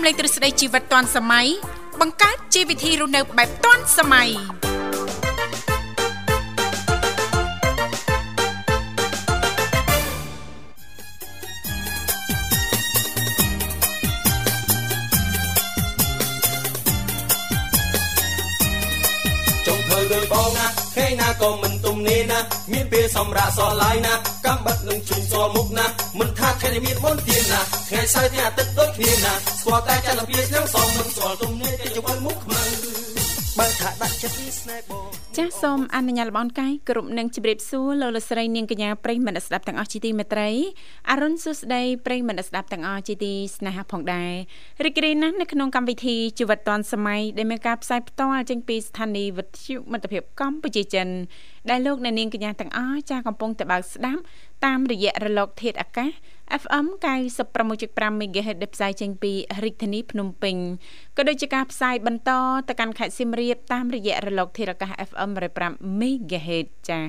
មលែងទ្រឹស្ដីជីវិតទាន់សម័យបង្កើតជីវវិធីរស់នៅបែបទាន់សម័យចុងធ្វើដោយបងណាហេណាក៏មិនទុំនេះណា មានពេលសម្រាប់សល់ឡាយណា កំបិតនឹងជុញសល់មុខណាមិនថាថ្ងៃមានមុនទៀនណាថ្ងៃសៅរ៍ថ្ងៃអាទិត្យដូចគ្នាណាស្គាល់តែចន្ទភាឆ្នាំសំមិនស្គាល់ទុំនេះតែជវិលមុខខ្មៅបើថាដាក់ចិត្តពីស្នេហ៍បង ចាសសូមអនុញ្ញាតលំអរកាយគ្រប់នឹងជម្រាបសួរលោកលកស្រីនាងកញ្ញាប្រិយមិត្តស្ដាប់ទាំងអស់ជាទីមេត្រីអរុនសុស្ដីប្រិយមិត្តស្ដាប់ទាំងអស់ជាទីស្នេហាផងដែររីករាយណាស់នៅក្នុងកម្មវិធីជីវិតឌွန်សម័យដែលមានការផ្សាយផ្ទាល់ចេញពីស្ថានីយ៍វិទ្យុមិត្តភាពកម្ពុជាចិនដែលលោកអ្នកនាងកញ្ញាទាំងអស់ចាស់កំពុងតែបើកស្ដាប់តាមរយៈរលកធាតុអាកាស FM 96.5 MHz ដែលផ្សាយចេញពីរាជធានីភ្នំពេញក៏ដូចជាការផ្សាយបន្តទៅកាន់ខេត្តសៀមរាបតាមរយៈរលកធាតុអាកាស FM 105 MHz ចា៎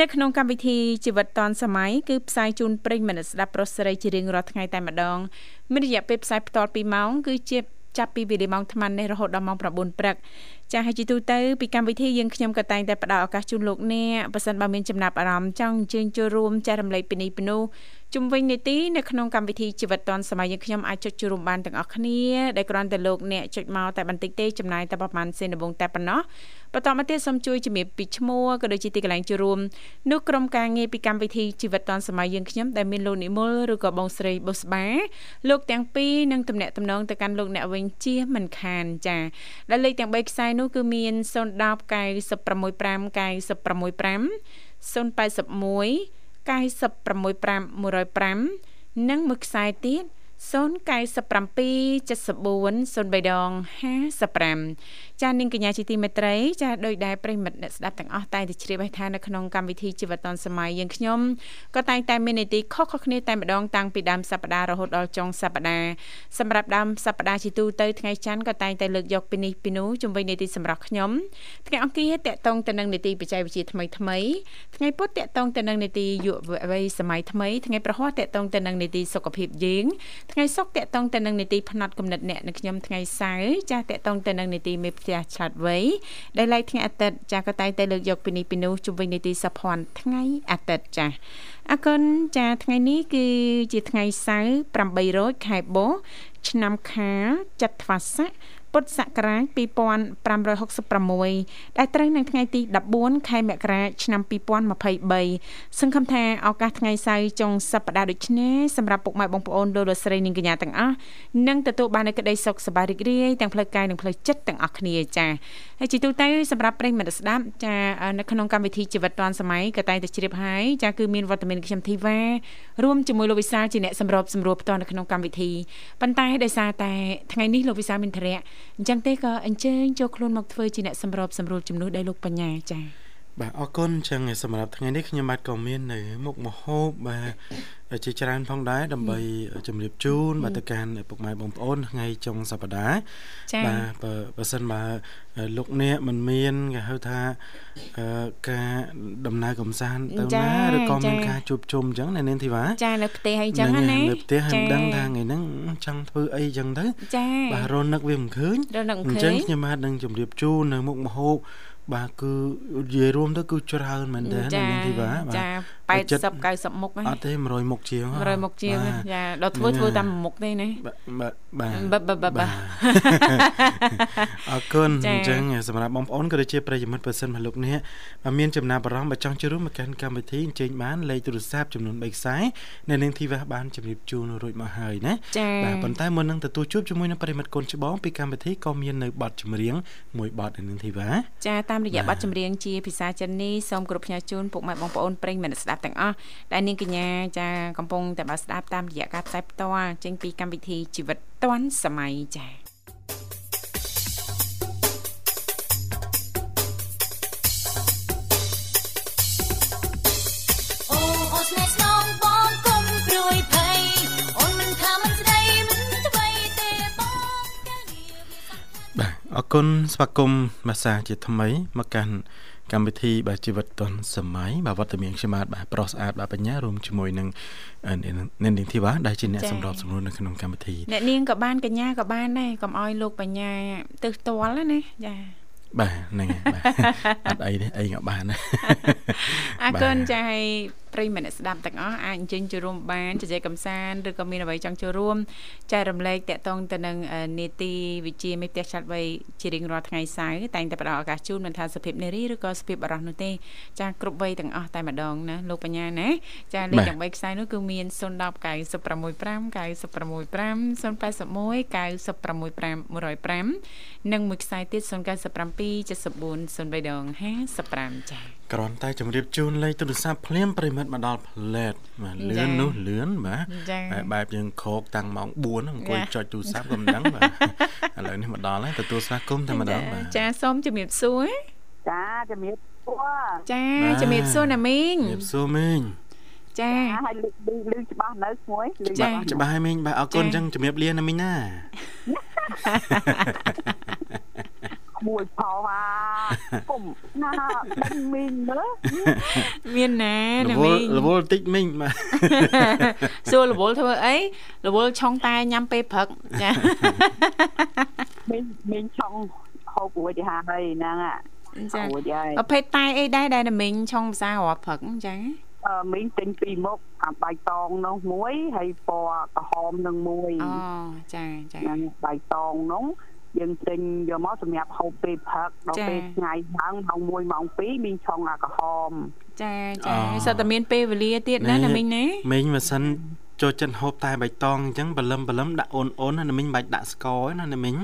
នៅក្នុងកម្មវិធីជីវិតឌွန်សម័យគឺផ្សាយជូនប្រិយមិត្តស្ដាប់ប្រុសស្រីជារៀងរាល់ថ្ងៃតែម្ដងមានរយៈពេលផ្សាយផ្ទាល់2ម៉ោងគឺជាចាប់ពីវេលាម៉ោង8:00នេះរហូតដល់ម៉ោង9:00ព្រឹក ចាស់ហើយជាទូទៅពីកម្មវិធីយើងខ្ញុំក៏តែងតែផ្ដល់ឱកាសជូនលោកអ្នកបើសិនបើមានចំណាប់អារម្មណ៍ចង់អញ្ជើញចូលរួមចែករំលែកពីនេះពីនោះជំវិញនីតិនៅក្នុងកម្មវិធីជីវិតឌွန်សម័យយើងខ្ញុំអាចចុចចូលរួមបានទាំងអស់គ្នាដែលគ្រាន់តែលោកអ្នកចុចមកតែបន្តិចទេចំណាយតែប្រហែលសេនដំបងតែប៉ុណ្ណោះបន្តមកទៀតសូមជួយជំរាបពីឈ្មោះក៏ដូចជាទីកន្លែងចូលរួមនោះក្រុមការងារពីកម្មវិធីជីវិតឌွန်សម័យយើងខ្ញុំដែលមានលោកនិមលឬក៏បងស្រីបុស្បាលោកទាំងពីរនឹងទំនាក់ទំនងទៅកាន់លោកអ្នកវិញជាមិនខានចាដែលលេខទាំង3ខ្សែនោះគឺមាន010 965 965 081 965 105និងមួយខ្សែទៀត097 74 03ដង55ចានាងកញ្ញាជាទីមេត្រីចាដោយដែលប្រិមិត្តអ្នកស្ដាប់ទាំងអស់តែងតែជ្រាបហើយថានៅក្នុងកម្មវិធីជីវិតឌុនសម័យយើងខ្ញុំក៏តែងតែមាននីតិខុសៗគ្នាតែម្ដងតាំងពីដើមសប្ដាហ៍រហូតដល់ចុងសប្ដាហ៍សម្រាប់ដើមសប្ដាហ៍ជាទូទៅថ្ងៃច័ន្ទក៏តែងតែលើកយកពីនេះពីនោះជំវិញនីតិសម្រាប់ខ្ញុំថ្ងៃអង្គារតកតងទៅនឹងនីតិបច្ចេកវិទ្យាថ្មីថ្មីថ្ងៃពុធតកតងទៅនឹងនីតិយុវវ័យសម័យថ្មីថ្ងៃប្រហ័សតកតងទៅនឹងនីតិសុខភាពយើងថ្ងៃសុក្រតកតងទៅនឹងនីតិផ្នែកកំណត់អ្នកនៅខ្ញុំថ្ងៃសៅរ៍ចាស់តកតងទៅនឹងនីតិមេផ្ទះឆ្លាតវៃដែលឡែកថ្ងៃអាទិត្យចាស់ក៏តែងតែលើកយកពីនេះពីនោះជុំវិញនីតិសភ័ណ្ឌថ្ងៃអាទិត្យចាស់អគុណចាថ្ងៃនេះគឺជាថ្ងៃសៅរ៍8រោចខែបុស្សឆ្នាំខាលចត្វាស័ក ពុទ្ធសករាជ2566ដែលត្រូវនៅថ្ងៃទី14ខែមករាឆ្នាំ2023សង្ឃឹមថាឱកាសថ្ងៃសៅរ៍ចុងសប្តាហ៍ដូចនេះសម្រាប់ពុកម៉ែបងប្អូនលោកលោកស្រីនិងកញ្ញាទាំងអស់នឹងទទួលបាននូវក្តីសុខសប្បាយរីករាយទាំងផ្លូវកាយនិងផ្លូវចិត្តទាំងអស់គ្នាចា៎ហើយជាទូទៅសម្រាប់ប្រិយមិត្តស្ដាប់ចានៅក្នុងកម្មវិធីជីវិតឌွန်សម័យក៏តែងតែជ្រាបហើយចាគឺមានវត្តមានខ្ញុំធីវ៉ារួមជាមួយលោកវិសាលជាអ្នកសម្របសម្រួលផ្ទាល់នៅក្នុងកម្មវិធីប៉ុន្តែដោយសារតែថ្ងៃនេះលោកវិសាលមានធរៈអញ្ចឹងទេក៏អញ្ជើញចូលខ្លួនមកធ្វើជាអ្នកសម្របសម្រួលជំនួសដោយលោកបញ្ញាចា៎ បាទអរគុណចឹងសម្រាប់ថ្ងៃនេះខ្ញុំបាទក៏មាននៅមុខមហូបបាទជាច្រើនផងដែរដើម្បីជម្រាបជូនបាទទៅកាន់ពុកម៉ែបងប្អូនថ្ងៃចុងសប្តាហ៍បាទបើសិនបើលោកអ្នកមិនមានគេហៅថាការដំណើរកំសាន្តទៅណាឬក៏មានការជួបជុំអញ្ចឹងនៅនាងធីវ៉ាចានៅផ្ទះអីចឹងណានៅផ្ទះហើយមិនដឹងថាថ្ងៃហ្នឹងចង់ធ្វើអីចឹងទៅបាទរនឹកវាមិនឃើញអញ្ចឹងខ្ញុំបាទនឹងជម្រាបជូននៅមុខមហូប បាទគឺនិយាយរួមទៅគឺច្រើនមែនតើនាងធីវ៉ាបាទចា80 90មុខហ្នឹងអត់ទេ100មុខជាង100មុខជាងចាដល់ធ្វើធ្វើតាមមុខទេណាបាទបាទបាទបាទបាទអរគុណអញ្ចឹងសម្រាប់បងប្អូនក៏ដូចជាប្រិយមិត្តប៉ះសិនមកលោកនេះបើមានចំណាប់អារម្មណ៍បើចង់ចូលរួមមកកាន់កម្មវិធីអញ្ជើញបានលេខទូរស័ព្ទចំនួន3ខ្សែនៅនាងធីវ៉ាបានជម្រាបជូនរួចមកហើយណាបាទប៉ុន្តែមុននឹងទទួលជួបជាមួយនឹងប្រិយមិត្តកូនច្បងពីកម្មវិធីក៏មាននៅប័ណ្ណចម្រៀងមួយប័ណ្ណនៅនាងធីវ៉ាចាតាមរយៈប័ណ្ណចម្រៀងជាភាសាចិននេះសូមគោរពផ្ញើជូនពុកម៉ែបងប្អូនប្រិយមិត្តស្ដាប់ទាំងអស់ដែលនាងកញ្ញាចាកំពុងតែបើស្ដាប់តាមរយៈការផ្សាយផ្ទាល់ចេញពីកម្មវិធីជីវិតឌွန်សម័យចាអរគុណស្វាគមន៍មាសាជាថ្មីមកកាន់ កកម្មវិធីបាទជីវិតឌុនសម័យបាទវត្តមានខ្ញុំបាទប្រុសស្អាតបាទបញ្ញារួមជាមួយនឹងអ្នកនាងធីវ៉ាដែលជាអ្នកសម្របសម្រួលនៅក្នុងកម្មវិធីអ្នកនាងក៏បានកញ្ញាក៏បានដែរកុំអោយលោកបញ្ញាទឹះទាល់ណាចា បាទហ្នឹងហើយបាទអត់អីទេអីក៏បានដែរអរគុណចាឲ្យប្រិយមិត្តស្ដាប់ទាំងអស់អាចអញ្ជើញចូលរួមបានជជែកកម្សាន្តឬក៏មានអ្វីចង់ចូលរួមចែករំលែកតាក់ទងទៅនឹងនេតិវិជាមេផ្ទះឆ្លាតវៃជារៀងរាល់ថ្ងៃសៅរ៍តែងតែផ្ដល់ឱកាសជូនមិនថាសុភាពនារីឬក៏សុភាពបរិសុទ្ធនោះទេចាគ្រប់វ័យទាំងអស់តែម្ដងណាលោកបញ្ញាណាចាលេខទាំង3ខ្សែនោះគឺមាន010 965 965 081 965 105និងមួយខ្សែទៀត097 74 03ដង55ចា៎គ្រាន់តែជម្រាបជូនលេខទូរស័ព្ទភ្លាមប្រិមិត្តមកដល់ផ្លែតបាទលឿននោះលឿនបាទបែបយើងក្រោកតាំងម៉ោង4អង្គុយចុចទូរស័ព្ទក៏មិនដឹងបាទឥឡូវនេះមកដល់ហើយទទួលស្វាគមន៍តែម្ដងបាទចាសូមជម្រាបសួរចាជម្រាបសួរចាជម្រាបសួរណាមីងជម្រាបសួរមីងចាហើយលឺលឺច្បាស់នៅស្មួយចាច្បាស់ហើយមីងបាទអរគុណអញ្ចឹងជម្រាបលាណាមីងណា មួយផងអាគុំណាមីងមើលមានណាណាមីងរវល់តិចមីងបាទសួររវល់ធ្វើអីរវល់ឆុងតែញ៉ាំពេលព្រឹកចាមីងមីងឆុងហូបរួចទៅហើយហ្នឹងអាចាប្រភេទតែអីដែរដែលណាមីងឆុងភាសារាប់ព្រឹកចាអឺមីងទិញពីរមុខអាបៃតងនោះមួយហើយពណ៌ក្រហមនឹងមួយអូចាចាបៃតងនោះ យើងទិញយកមកសម្រាប់ហូបពេលព្រឹកដល់ពេលថ្ងៃឡើងម៉ោង1ម៉ោង2មីងឆុងអាក្រហមចាចាសិតតែមានពេលវេលាទៀតណាណាមីងណាមីងម៉ាសិនចូលចិត្តហូបតែបៃតងអញ្ចឹងបលឹមបលឹមដាក់អូនអូនណាមីងបាច់ដាក់ស្ករណាណាមីង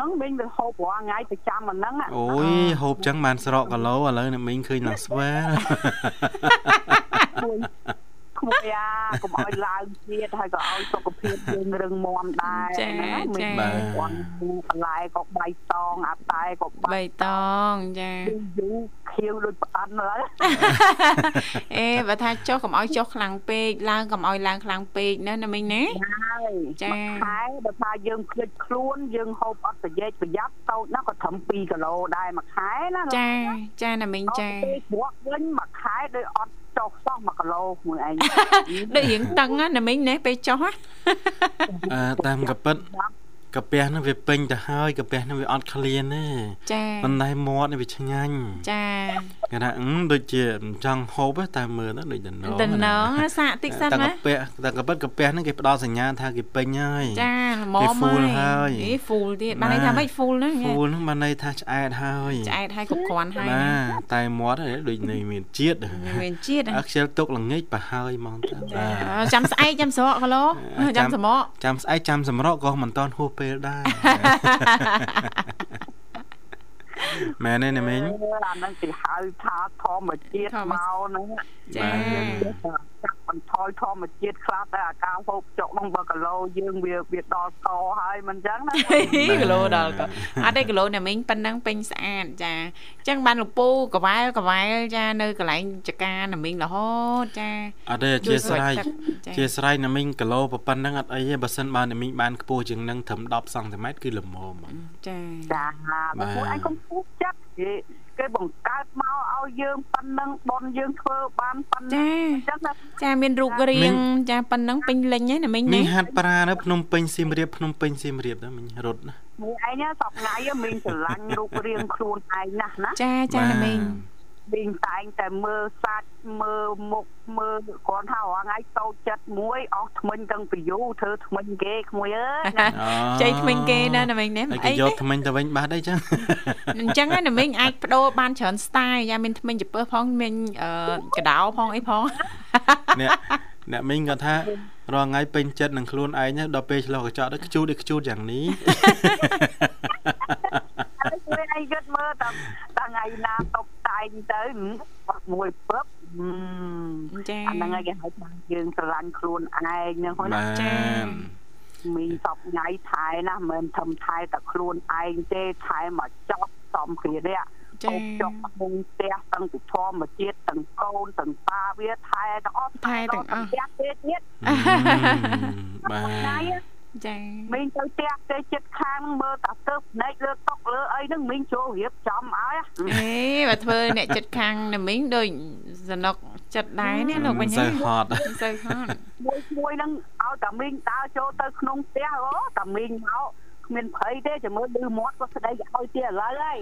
នឹងមីងវាហូបរាល់ថ្ងៃប្រចាំអាហ្នឹងអូយហូបចឹងបានស្រកគីឡូឥឡូវណាមីងឃើញឡើងស្វា ក្មួយអាកុំឲ្យឡើងទៀតហើយក៏ឲ្យសុខភាពយើងរឹងមាំដែរចាចាគាត់បន្លែក៏បៃតងអាតែក៏បៃតងចាយូរ ខៀវដូចផ្អិនហើយអេបើថាចុះកុំឲ្យចុះខ្លាំងពេកឡើងកុំឲ្យឡើងខ្លាំងពេកណាណាមីងណាចាខែបើថាយើងភ្លេចខ្លួនយើងហូបអត់ប្រយេជប្រយ័ត្នតូចណាស់ក៏ត្រឹម2គីឡូដែរមួយខែណាចាចាណាមីងចាព្រោះវិញមួយខែដូចអត់ចុះសោះ1គីឡូមួយឯងដូចរៀងតឹងណាមីងណាពេលចុះអឺតាមកពិត កាពះនឹងវាពេញទៅហើយកាពះនឹងវាអត់ឃ្លានទេចាប៉ុន្តែមាត់នេះវាឆ្ងាញ់ចា គេថាអឺដូចជាចង់ហូបតែមើលទៅដូចតំណងតំណងសាកតិចសិនណាតែកាពះតែកាពិតកាពះនឹងគេផ្ដល់សញ្ញាថាគេពេញហើយចាល្មមហើយអេ full ទៀតបានន័យថាម៉េច full ហ្នឹង full ហ្នឹងបានន័យថាឆ្អែតហើយឆ្អែតហើយគ្រប់គ្រាន់ហើយណាតែមាត់ដូចនៅមានជាតិមានជាតិអខ្ជិលទុកល្ងាចប្រហើយហ្មងតាចាំស្អែកចាំស្រកគីឡូចាំសម្រកចាំស្អែកចាំសម្រកក៏មិនតាន់ហួសពេលដែរ មែនទេណាមីងអាហ្នឹងគេហៅថាធម្មជាតិមកហ្នឹងចាចាក់ បន្ថយធម្មជាតិខ្លះតែអាការហូបចុកហ្នឹងបើគីឡូយើងវាវាដល់កហើយមិនអញ្ចឹងណាគីឡូដល់កអត់ទេគីឡូណាមីងប៉ុណ្ណឹងពេញស្អាតចាអញ្ចឹងបានលពូកវ៉ែលកវ៉ែលចានៅកន្លែងចកាណាមីងរហូតចាអត់ទេអធិស្ឋានជាស្រ័យណាមីងគីឡូប៉ុណ្ណឹងអត់អីទេបើសិនបើណាមីងបានខ្ពស់ជាងនឹងត្រឹម10សង់ទីម៉ែត្រគឺល្មមចាចាបើពួកឯងកុំពុះចិត្តគេ គេបង្កើតមកឲ្យយើងប៉ុណ្ណឹងបនយើងធ្វើបានប៉ុណ្ណឹងអញ្ចឹងចាមានរូបរាងចាប៉ុណ្ណឹងពេញលេញហ្នឹងណាមិញណាមីងហាត់ប្រានៅភ្នំពេញសៀមរាបភ្នំពេញសៀមរាបណាមីងរត់ណាមីងឯងសពថ្ងៃមីងស្រឡាញ់រូបរាងខ្លួនឯងណាស់ណាចាចាណាមីង មីងតែងតែមើលសាច់មើលមុខមើលគាត់ថារងថ្ងៃតូចចិត្តមួយអស់ថ្មិញទាំងពីយូធ្វើថ្មិញគេក្មួយអើយណាចៃថ្មិញគេណាណាមីងណាអីយកថ្មិញទៅវិញបាត់អីចឹងអញ្ចឹងណាមីងអាចបដូរបានច្រើន style យ៉ាមានថ្មិញចំពើផងមានកដោផងអីផងអ្នកអ្នកមីងគាត់ថារងថ្ងៃពេញចិត្តនឹងខ្លួនឯងដល់ពេលឆ្លោះកញ្ចក់ទៅខ្ជូតខ្ជូតយ៉ាងនេះមួយឯងគិតមើលតាថ្ងៃណាតុប តែងទៅបាក់មួយពឹបចាអាហ្នឹងឯងគេហៅថាយើងស្រឡាញ់ខ្លួនឯងហ្នឹងហ្នឹងចាមីងសពថ្ងៃថែណាមិនធំថែតែខ្លួនឯងទេថែមកចប់សំគ្រារៈចាចុកក្នុងផ្ទះទាំងពីធម្មជាតិទាំងកូនទាំងតាវាថែទាំងអស់ថែទាំងអស់ផ្ទះទៀតទៀតបាទ ចាមីងទៅផ្ទះគេចិត្តខាងមើលតាទៅភ្នែកលើតុកលើអីហ្នឹងមីងចូលរៀបចំឲ្យអេបើធ្វើអ្នកចិត្តខាងណាមីងដូចសនុកចិត្តដែរណាលោកបញ្ញាសូវហត់សូវហត់មួយមួយហ្នឹងឲ្យតាមីងដើរចូលទៅក្នុងផ្ទះអូតាមីងមក គ្មានភ័យទេចាំមើលឌឺមាត់ក៏ស្ដីឲ្យទៀតឥឡូវហើយ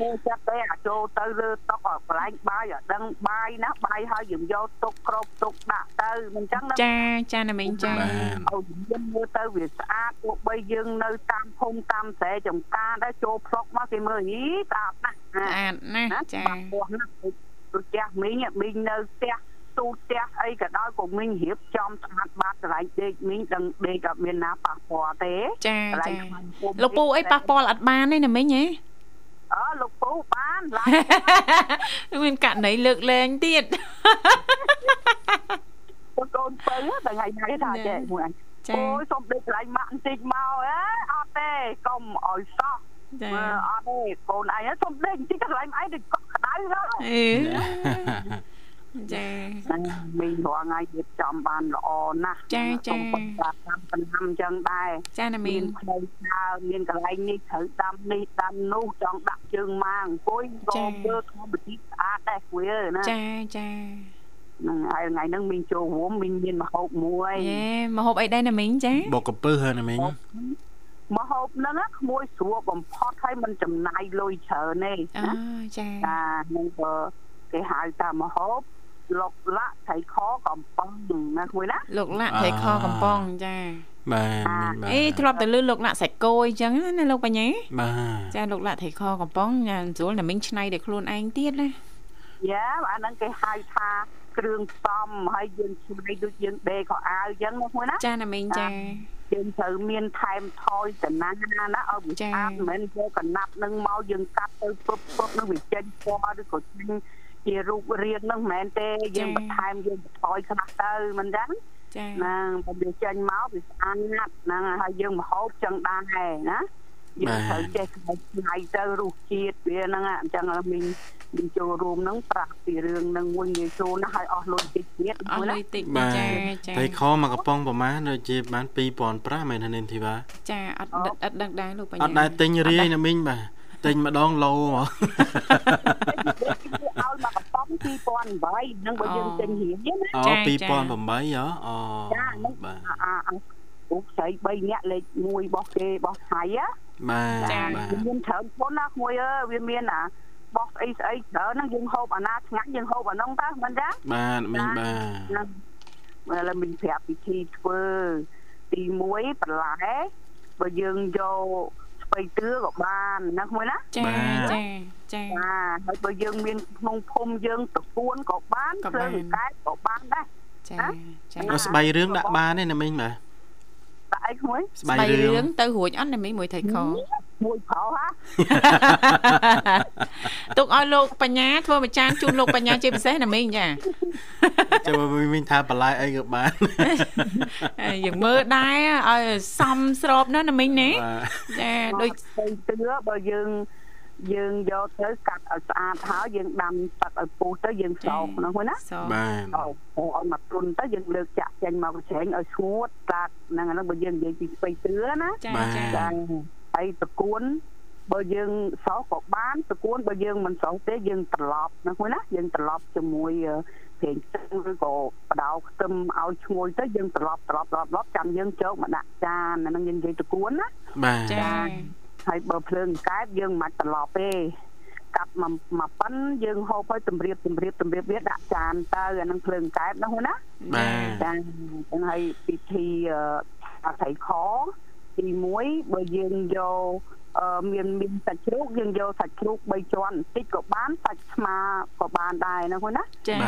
មើលចាប់ទៅអាចូលទៅលើតុកកន្លែងបាយអត់ដឹងបាយណាបាយហើយយើងយកទុកក្របទុកដាក់ទៅមិនចឹងចាចាណាមីងចាឲ្យយើងមើលទៅវាស្អាតទោះបីយើងនៅតាមភូមិតាមស្រែចំការដែរចូលផ្លុកមកគេមើលហីស្អាតណាស់ស្អាតណាស់ចាពោះណាស់ដូចផ្ទះមីងមីងនៅផ្ទះ ទូផ្ទះអីក៏ដោយក៏មីងរៀបចំស្អាតបាតកន្លែងដេកមីងដឹងដេកអត់មានណាប៉ះពាល់ទេចាចាលោកពូអីប៉ះពាល់អត់បានទេណាមីងហ៎អើលោកពូបានឡើងមានករណីលើកលែងទៀតកូនពៅតែថ្ងៃនេះថាចេះមួយអូយសុំដេកកន្លែងម៉ាក់បន្តិចមកអេអត់ទេកុំអោយសោះចាអត់ទេកូនឯងសុំដេកបន្តិចកន្លែងឯងដូចកក់ក្ដៅហ្នឹងអេ ចាមីងរងថ្ងៃរៀបចំបានល្អណាស់ចាចាតាមដំណាំអញ្ចឹងដែរចាណាមីនផ្លូវដើរមានកន្លែងនេះត្រូវដាំនេះដាំនោះចង់ដាក់ជើងម៉ាអង្គុយក៏មើលធម្មជាតិស្អាតដែរគួយណាចាចាហ្នឹងហើយថ្ងៃហ្នឹងមីងចូលរួមមីងមានមហូបមួយយេមហូបអីដែរណាមីងចាបកកពឹសហើយណាមីងមហូបហ្នឹងក្មួយស្រួលបំផុតហើយមិនចំណាយលុយច្រើនទេអូចាចាហ្នឹងក៏គេហៅថាមហូប លោកលាក់ថៃខកំប៉ុងណាគួយណាលោកលាក់ថៃខកំប៉ុងចាបាទអេធ្លាប់តែលឺលោកលាក់សាច់គោអញ្ចឹងណាលោកបញ្ញាបាទចាលោកលាក់ថៃខកំប៉ុងញ៉ាំស្រួលតែមិញឆ្នៃតែខ្លួនឯងទៀតណាយ៉ាអាហ្នឹងគេហៅថាគ្រឿងផ្សំហើយយើងឆ្នៃដូចយើងដេកខោអាវអញ្ចឹងណាមួយណាចាណាមីងចាយើងត្រូវមានថែមថយតាណាណាឲ្យវាស្អាតមិនមែនយកកណាត់នឹងមកយើងកាត់ទៅពុបពុបនឹងវាចេញពណ៌ឬក៏ចេញ ជារូបរាងហ្នឹងមិនមែនទេយើងបន្ថែមយើងបន្ថយខ្លះទៅមិនចឹងចាហ្នឹងបើវាចេញមកវាស្អាតហ្នឹងហើយយើងមហូបចឹងដែរណាយើងត្រូវចេះឆ្នៃទៅរសជាតិវាហ្នឹងអញ្ចឹងមីងមីងចូលរួមហ្នឹងប្រាស់ពីរឿងហ្នឹងមួយងាយចូលណាស់ហើយអស់លុយតិចទៀតអស់លុយតិចចាចាតែខមកកំប៉ុងប្រមាណដូចជាបាន2005មែនទេនាងធីវ៉ាចាអត់អត់ដឹងដែរលោកបញ្ញាអត់ដែរទិញរាយណាមីងបាទ ទិញម្ដងលោហ្មងឲ្យមកកំប៉ុង2008នឹងបើយើងទិញរៀងណាអូ2008ហ៎អូចាហ្នឹងបាទអាអូស្រី3នាក់លេខ1របស់គេរបស់ថៃណាបាទចាមានច្រើនប៉ុនណាក្មួយអើយវាមានអាបោះស្អីស្អីច្រើនហ្នឹងយើងហូបអាណាឆ្ងាញ់យើងហូបអានោះតើមិនចាបាទមីងបាទឥឡូវមីងប្រាប់ពិធីធ្វើទី1បន្លែបើយើងយក ស្បៃតឿក៏បានណាក្មួយណាចាចាចាបាទហើយបើយើងមានក្នុងភូមិយើងតគួនក៏បានភ្លើងកែក៏បានដែរចាចាស្បៃរឿងដាក់បានទេណាមីងបាទដាក់អីក្មួយស្បៃរឿងទៅរួចអត់ណាមីងមួយថៃខ មួយប្រោហ៎ទុកឲ្យលោកបញ្ញាធ្វើមួយចានជូនលោកបញ្ញាជាពិសេសណាមីងចាចាំមីងថាបន្លែអីក៏បានយើងមើលដែរឲ្យសមស្របណាណាមីងណាចាដូចទៅបើយើងយើងយកទៅកាត់ឲ្យស្អាតហើយយើងដាំទឹកឲ្យពុះទៅយើងស្រោបនោះណាបាទឲ្យមកទុនទៅយើងលើកចាក់ចេញមកកញ្ច្រែងឲ្យស្ងួតកាត់ហ្នឹងហ្នឹងបើយើងនិយាយពីស្បៃតឿណាចាចា ហើយតកួនបើយើងសោះក៏បានតកួនបើយើងមិនសោះទេយើងត្រឡប់ណាមួយណាយើងត្រឡប់ជាមួយប្រេងខ្ទឹមឬក៏បដោខ្ទឹមឲ្យឈ្ងុយទៅយើងត្រឡប់ត្រឡប់ត្រឡប់ចាំយើងចូលមកដាក់ចានហ្នឹងយើងនិយាយតកួនណាបាទចាហើយបើភ្លើងកែបយើងមិនត្រឡប់ទេកាត់មកមកប៉ិនយើងហូបឲ្យតម្រៀបតម្រៀបតម្រៀបវាដាក់ចានទៅអានឹងភ្លើងកែបនោះណាបាទចាចឹងហើយពិធីអថៃខ ទី1បើយើងយកអឺមានមានសាច់ជ្រូកយើងយកសាច់ជ្រូក3ជាន់បន្តិចក៏បានសាច់ស្មាក៏បានដែរណាហ្នឹងណាចា៎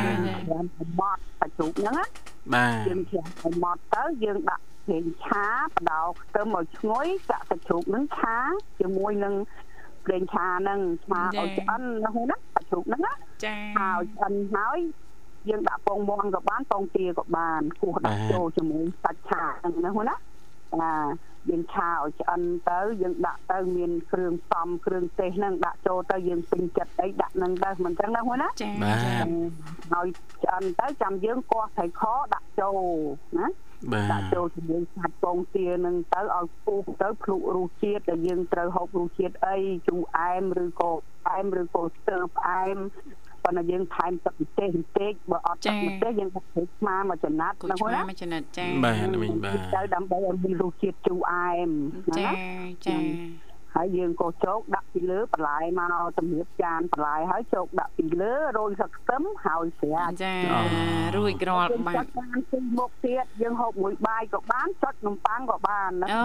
យើងបត់សាច់ជ្រូកហ្នឹងណាបាទយើងច្រាំឲ្យម៉ត់ទៅយើងដាក់ប្រេងឆាបដោខ្ទឹមឲ្យឈ្ងុយចាក់សាច់ជ្រូកហ្នឹងឆាជាមួយនឹងប្រេងឆាហ្នឹងឆាឲ្យឆ្អិនហ្នឹងណាសាច់ជ្រូកហ្នឹងណាចាឲ្យឆ្អិនហើយយើងដាក់ពងមាន់ក៏បានពងទាក៏បានគោះដាក់ចូលជាមួយសាច់ឆាហ្នឹងណាណាបាទ យើងឆាឲ្យឆ្អិនទៅយើងដាក់ទៅមានគ្រឿងផ្សំគ្រឿងទេសហ្នឹងដាក់ចូលទៅយើងពេញចិត្តអីដាក់ហ្នឹងទៅមិនចឹងណាហ្នឹងណាចាបាទឲ្យឆ្អិនទៅចាំយើងកោះត្រីខដាក់ចូលណាបាទចូលជាមួយសាច់ពងទានឹងទៅឲ្យពុះទៅភ្លុករសជាតិដែលយើងត្រូវហូបរសជាតិអីជូរអែមឬក៏អែមឬក៏ស្ទើផ្អែម ប៉ុន្តែយើងថែមទឹកម្ទេសបន្តិចបើអត់ទឹកម្ទេសយើងដាក់ស្មាមកចំណាត់គូណាឆ្មាណាមកចំណិតចាបាទមីងបាទទៅដើម្បីឲ្យមានរសជាតិជូរអែមណាចាចា ហើយយើងក៏ជោគដាក់ពីលើបន្លែមកតម្រៀបចានបន្លែហើយជោគដាក់ពីលើរោយស្លឹកខ្ទឹមហើយស្រាចារួចរាល់បាចាត់ត់បានពីមុខទៀតយើងហូបមួយបាយក៏បានចុចនំប៉័ងក៏បានណាអូ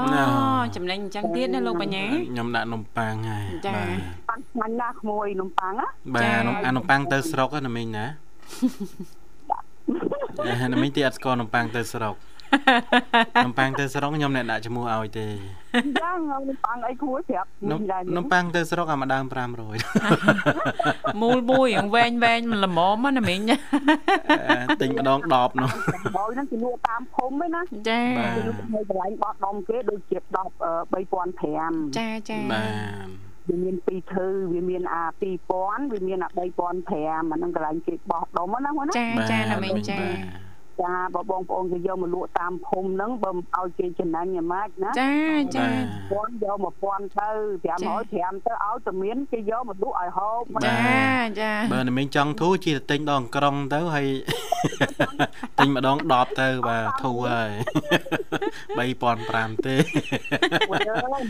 ចំណេញអញ្ចឹងទៀតណាលោកបញ្ញាខ្ញុំដាក់នំប៉័ងហើយចាបាទប៉ាន់ឆ្ងាញ់ណាស់ក្មួយនំប៉័ងណាបាទនំអានំប៉័ងទៅស្រុកណាមីងណាណាមីងទីអត់ស្គាល់នំប៉័ងទៅស្រុក នំប៉័ងទៅស្រុកខ្ញុំអ្នកដាក់ឈ្មោះឲ្យទេយ៉ាងនំប៉័ងអីក្មួយប្រាប់នំដែរនំប៉័ងទៅស្រុកអាម្ដង500មូលមួយយ៉ាងវែងវែងល្មមណាមីងទិញម្ដង10នោះហើយហ្នឹងគេលក់តាមភូមិឯណាចាបាទគេលក់នៅកន្លែងបោះដុំគេដូចជា10 3500ចាចាបាទវាមានពីរធឺវាមានអា2000វាមានអា3500អាហ្នឹងកន្លែងគេបោះដុំណាហ្នឹងណាចាចាណាមីងចា ចាបើបងប្អូនគេយកមកលក់តាមភូមិហ្នឹងបើឲ្យគេចំណេញយ៉ាងម៉េចណាចាចាពាន់យក1000ទៅ500 5ទៅឲ្យតែមានគេយកមកលក់ឲ្យហូបចាចាបើណាមីងចង់ធូរជិះតែទិញដងក្រុងទៅហើយទិញម្ដង10ទៅបាទធូរហើយ3500ទេ